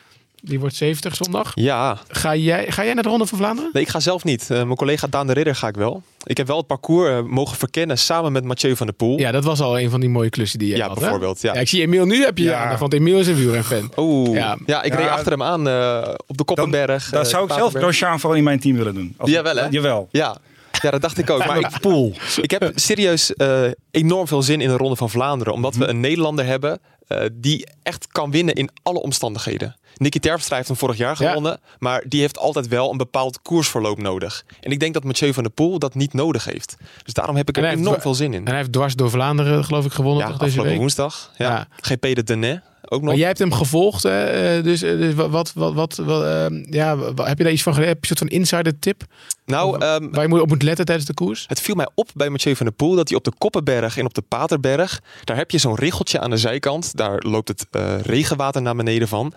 A: Die wordt 70 zondag.
B: Ja.
A: Ga jij, ga jij naar de Ronde van Vlaanderen?
B: Nee, ik ga zelf niet. Uh, mijn collega Daan de Ridder ga ik wel. Ik heb wel het parcours uh, mogen verkennen samen met Mathieu van der Poel.
A: Ja, dat was al een van die mooie klussen die je
B: ja,
A: had.
B: Bijvoorbeeld, ja.
A: ja. Ik zie Emiel nu heb je ja. aan, want Emiel is een wielrenfan.
B: Oeh. Ja. ja, ik reed achter hem aan uh, op de Koppenberg.
C: Dat zou ik zelf Grosjean voor in mijn team willen doen.
B: Als Jawel, hè?
C: Jawel.
B: Ja. Ja, dat dacht ik ook. Maar ik, pool. ik heb serieus uh, enorm veel zin in de Ronde van Vlaanderen. Omdat we een Nederlander hebben uh, die echt kan winnen in alle omstandigheden. Nicky Terpstra heeft hem vorig jaar gewonnen. Ja. Maar die heeft altijd wel een bepaald koersverloop nodig. En ik denk dat Mathieu van der Poel dat niet nodig heeft. Dus daarom heb ik er enorm veel zin in. En
A: hij heeft dwars door Vlaanderen geloof ik gewonnen
B: ja,
A: toch, deze week?
B: woensdag. Ja. ja. GP de Denais. Ook nog.
A: Maar jij hebt hem gevolgd, hè? dus, dus wat, wat, wat, wat uh, ja, heb je daar iets van geleerd? Heb je een soort van insider tip?
B: Nou, um,
A: waar je op moet letten tijdens de koers?
B: Het viel mij op bij Mathieu van der Poel dat hij op de Koppenberg en op de Paterberg, daar heb je zo'n richeltje aan de zijkant, daar loopt het uh, regenwater naar beneden van.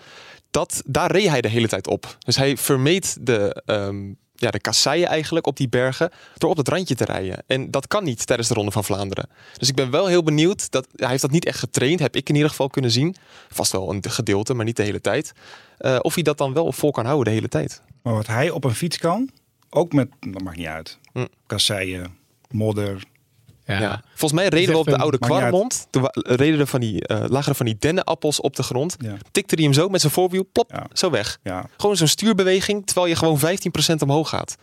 B: Dat, daar reed hij de hele tijd op. Dus hij vermeed de, um, ja, de kasseien eigenlijk op die bergen door op het randje te rijden. En dat kan niet tijdens de Ronde van Vlaanderen. Dus ik ben wel heel benieuwd. Dat, hij heeft dat niet echt getraind, heb ik in ieder geval kunnen zien. Vast wel een gedeelte, maar niet de hele tijd. Uh, of hij dat dan wel vol kan houden de hele tijd.
C: Maar wat hij op een fiets kan, ook met, dat maakt niet uit, hm. kasseien, modder.
A: Ja. ja.
B: Volgens mij reden we op de oude. Kwarmond. Toen reden er van die, eh, lagen er van die dennenappels op de grond.
C: Ja.
B: Tikte hij hem zo met zijn voorwiel, plop,
C: Ja.
B: zo weg.
C: Ja.
B: Gewoon zo'n stuurbeweging, terwijl je gewoon 15% omhoog gaat.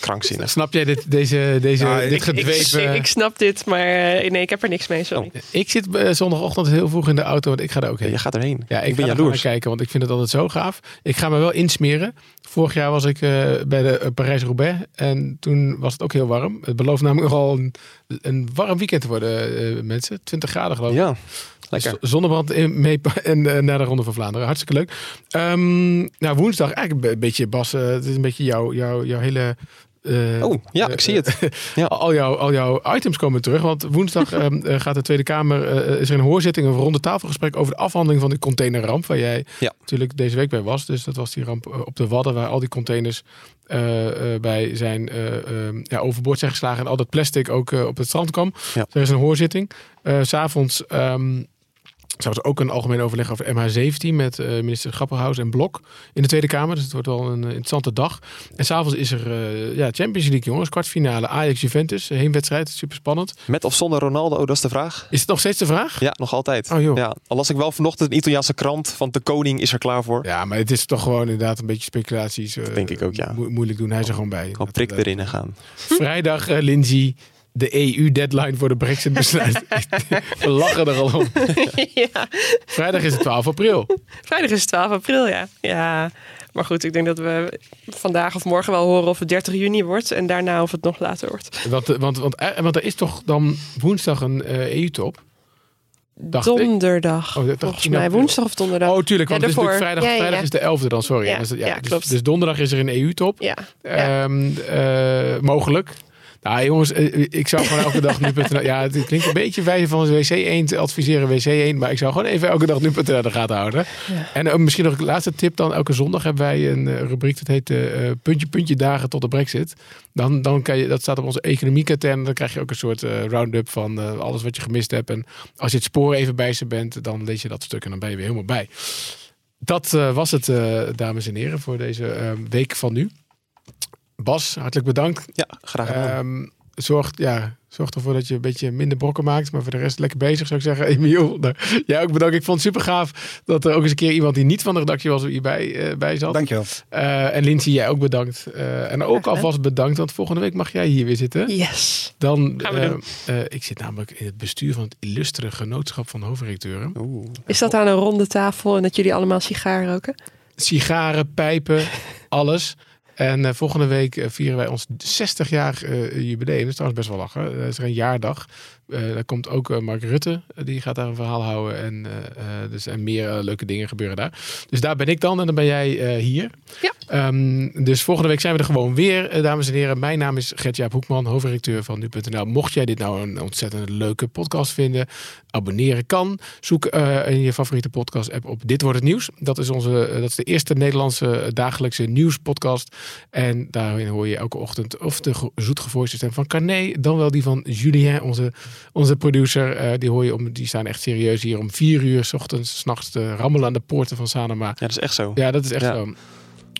B: Krankzinnig.
A: Snap jij dit, deze, deze, dit
C: ik-
D: Ik,
A: gedweven...
D: ik snap dit, maar eh, nee, ik heb er niks mee, sorry.
A: Ik zit eh, zondagochtend heel vroeg in de auto, want ik ga daar ook heen.
B: Je gaat erheen.
A: Ja, ik,
B: ik ben
A: ga er
B: jaloers.
A: kijken, want ik vind het altijd zo gaaf. Ik ga me wel insmeren. Vorig jaar was ik eh, bij de Parijs-Roubaix en toen was het ook heel warm. Het belooft namelijk nogal een, een warm weekend te worden, eh, mensen. 20 graden geloof ik.
B: Ja, lekker.
A: Z- Zonnebrand in, mee en eh, naar de Ronde van Vlaanderen. Hartstikke leuk. Ehm, nou, woensdag eigenlijk een beetje, Bas, het is een beetje jouw, jouw, jouw hele... eh,
B: Oh, ja, ik zie het. <laughs> Ja.
A: al, jouw, al jouw items komen terug. Want woensdag <laughs> ehm, eh, gaat de Tweede Kamer, is er een hoorzitting, een ronde tafelgesprek over de afhandeling van de containerramp. Waar jij
B: Ja.
A: natuurlijk deze week bij was. Dus dat was die ramp op de Wadden, waar al die containers eh, bij zijn eh, ehm, ja, overboord zijn geslagen. En al dat plastic ook op het strand kwam.
B: Ja.
A: Er is een hoorzitting. S S'avonds ehm zou er ook een algemeen overleg over MH17 met eh, minister Grapperhaus en Blok in de Tweede Kamer. Dus het wordt wel een eh, interessante dag. En s'avonds is er eh, ja, Champions League, jongens. Kwartfinale Ajax-Juventus. Heenwedstrijd, super spannend.
B: Met of zonder Ronaldo, dat is de vraag.
A: Is het nog steeds de vraag?
B: Ja, nog altijd.
A: Oh, joh.
B: Ja, al las ik wel vanochtend een Italiaanse krant van de koning is er klaar voor.
A: Ja, maar het is toch gewoon inderdaad een beetje speculaties.
B: denk ik ook, ja.
A: mo- moeilijk doen. Hij is er gewoon bij.
B: Gewoon prik erin gaan.
A: Vrijdag, Lindsay. De EU-deadline voor de Brexit-besluit. <laughs> We lachen er al om. <laughs>
D: ja.
A: Vrijdag is het 12 april.
D: Vrijdag is het 12 april, ja. Ja, maar goed, ik denk dat we vandaag of morgen wel horen of het 30 juni wordt. En daarna of het nog later wordt.
A: Want, eh, want, want, eh, want er is toch dan woensdag een eh, EU-top? Dacht ik.
D: Donderdag,
A: Oh,
D: volgens
A: 10
D: mij. Woensdag of donderdag.
A: Oh, tuurlijk. Want
D: Ja,
A: het is natuurlijk
D: daarvoor.
A: vrijdag,
D: Ja,
A: vrijdag
D: ja.
A: is de 11e dan, sorry.
D: Ja,
A: Dus, dus,
D: klopt.
A: dus donderdag is er een EU-top.
D: Ja, ja.
A: Ehm, eh, mogelijk. Nou jongens, eh, ik zou gewoon elke dag nu.nl... Ja, het klinkt een beetje wijze van WC1 te adviseren WC1. Maar ik zou gewoon even elke dag nu.nl de gaten houden. En eh, misschien nog een laatste tip dan. Elke zondag hebben wij een eh, rubriek dat heet puntje puntje dagen tot de brexit. Dan, dan kan je, dat staat op onze economiekatern. Dan krijg je ook een soort eh, round-up van alles wat je gemist hebt. En als je het spoor even bij ze bent, dan lees je dat stuk en dan ben je weer helemaal bij. Dat was het, dames en heren, voor deze week van nu. Bas, hartelijk bedankt.
B: Ja, graag gedaan.
A: Ehm, zorg, ja, zorg ervoor dat je een beetje minder brokken maakt. Maar voor de rest lekker bezig, zou ik zeggen. <laughs> Emiel, nou, jij ook bedankt. Ik vond het super gaaf dat er ook eens een keer iemand die niet van de redactie was hierbij eh bij zat.
C: Dankjewel.
A: Eh, en Lindsay, jij ook bedankt. Eh, en ook alvast bedankt, want volgende week mag jij hier weer zitten.
D: Yes.
A: Dan,
D: Gaan we doen.
A: ik zit namelijk in het bestuur van het illustere genootschap van hoofdredacteuren.
B: Oeh.
D: Is dat aan een ronde tafel en dat jullie allemaal sigaar roken?
A: sigaren, pijpen, <laughs> alles. En eh, volgende week eh, vieren wij ons 60-jarig eh, jubileum. Dat is trouwens best wel lachen. Dat is er een jaardag. Eh, daar komt ook eh, Mark Rutte. eh, die gaat daar een verhaal houden. En, dus, en meer leuke dingen gebeuren daar. Dus daar ben ik dan. En dan ben jij hier.
D: Ja.
A: Ehm, dus volgende week zijn we er gewoon weer, dames en heren. Mijn naam is Gert-Jaap Hoekman, hoofdredacteur van nu.nl. Mocht jij dit nou een ontzettend leuke podcast vinden, abonneren kan. Zoek in je favoriete podcast app op Dit Wordt Het Nieuws. Dat is, onze, dat is de eerste Nederlandse dagelijkse nieuwspodcast. En daarin hoor je elke ochtend of de ge- zoetgevoiste stem van Carné, dan wel die van Julien, onze, onze producer. Eh, die hoor je om, die staan echt serieus hier om vier uur, s ochtends, s'nachts te rammelen aan de poorten van Sanoma.
B: Ja, dat is echt zo.
A: Ja, dat is echt
B: Ja.
A: zo.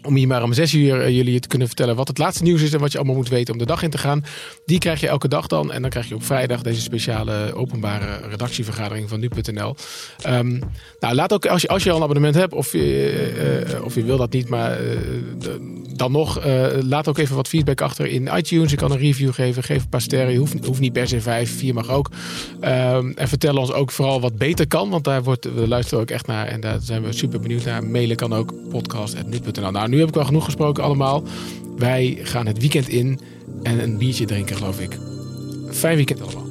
A: Om hier maar om zes uur eh, jullie te kunnen vertellen wat het laatste nieuws is en wat je allemaal moet weten om de dag in te gaan. Die krijg je elke dag dan. En dan krijg je op vrijdag deze speciale openbare redactievergadering van nu.nl. Ehm, nou, laat ook als je, als je al een abonnement hebt, of je, eh, of je wil dat niet, maar de- dan nog, eh, laat ook even wat feedback achter in iTunes. Je kan een review geven, geef een paar sterren. Hoeft, hoeft niet per se vijf, vier mag ook. Ehm, en vertel ons ook vooral wat beter kan, want daar wordt, we luisteren ook echt naar en daar zijn we super benieuwd naar. Mailen kan ook podcast.nu.nl. Nou, nu heb ik wel genoeg gesproken allemaal. Wij gaan het weekend in en een biertje drinken, geloof ik. Fijn weekend allemaal.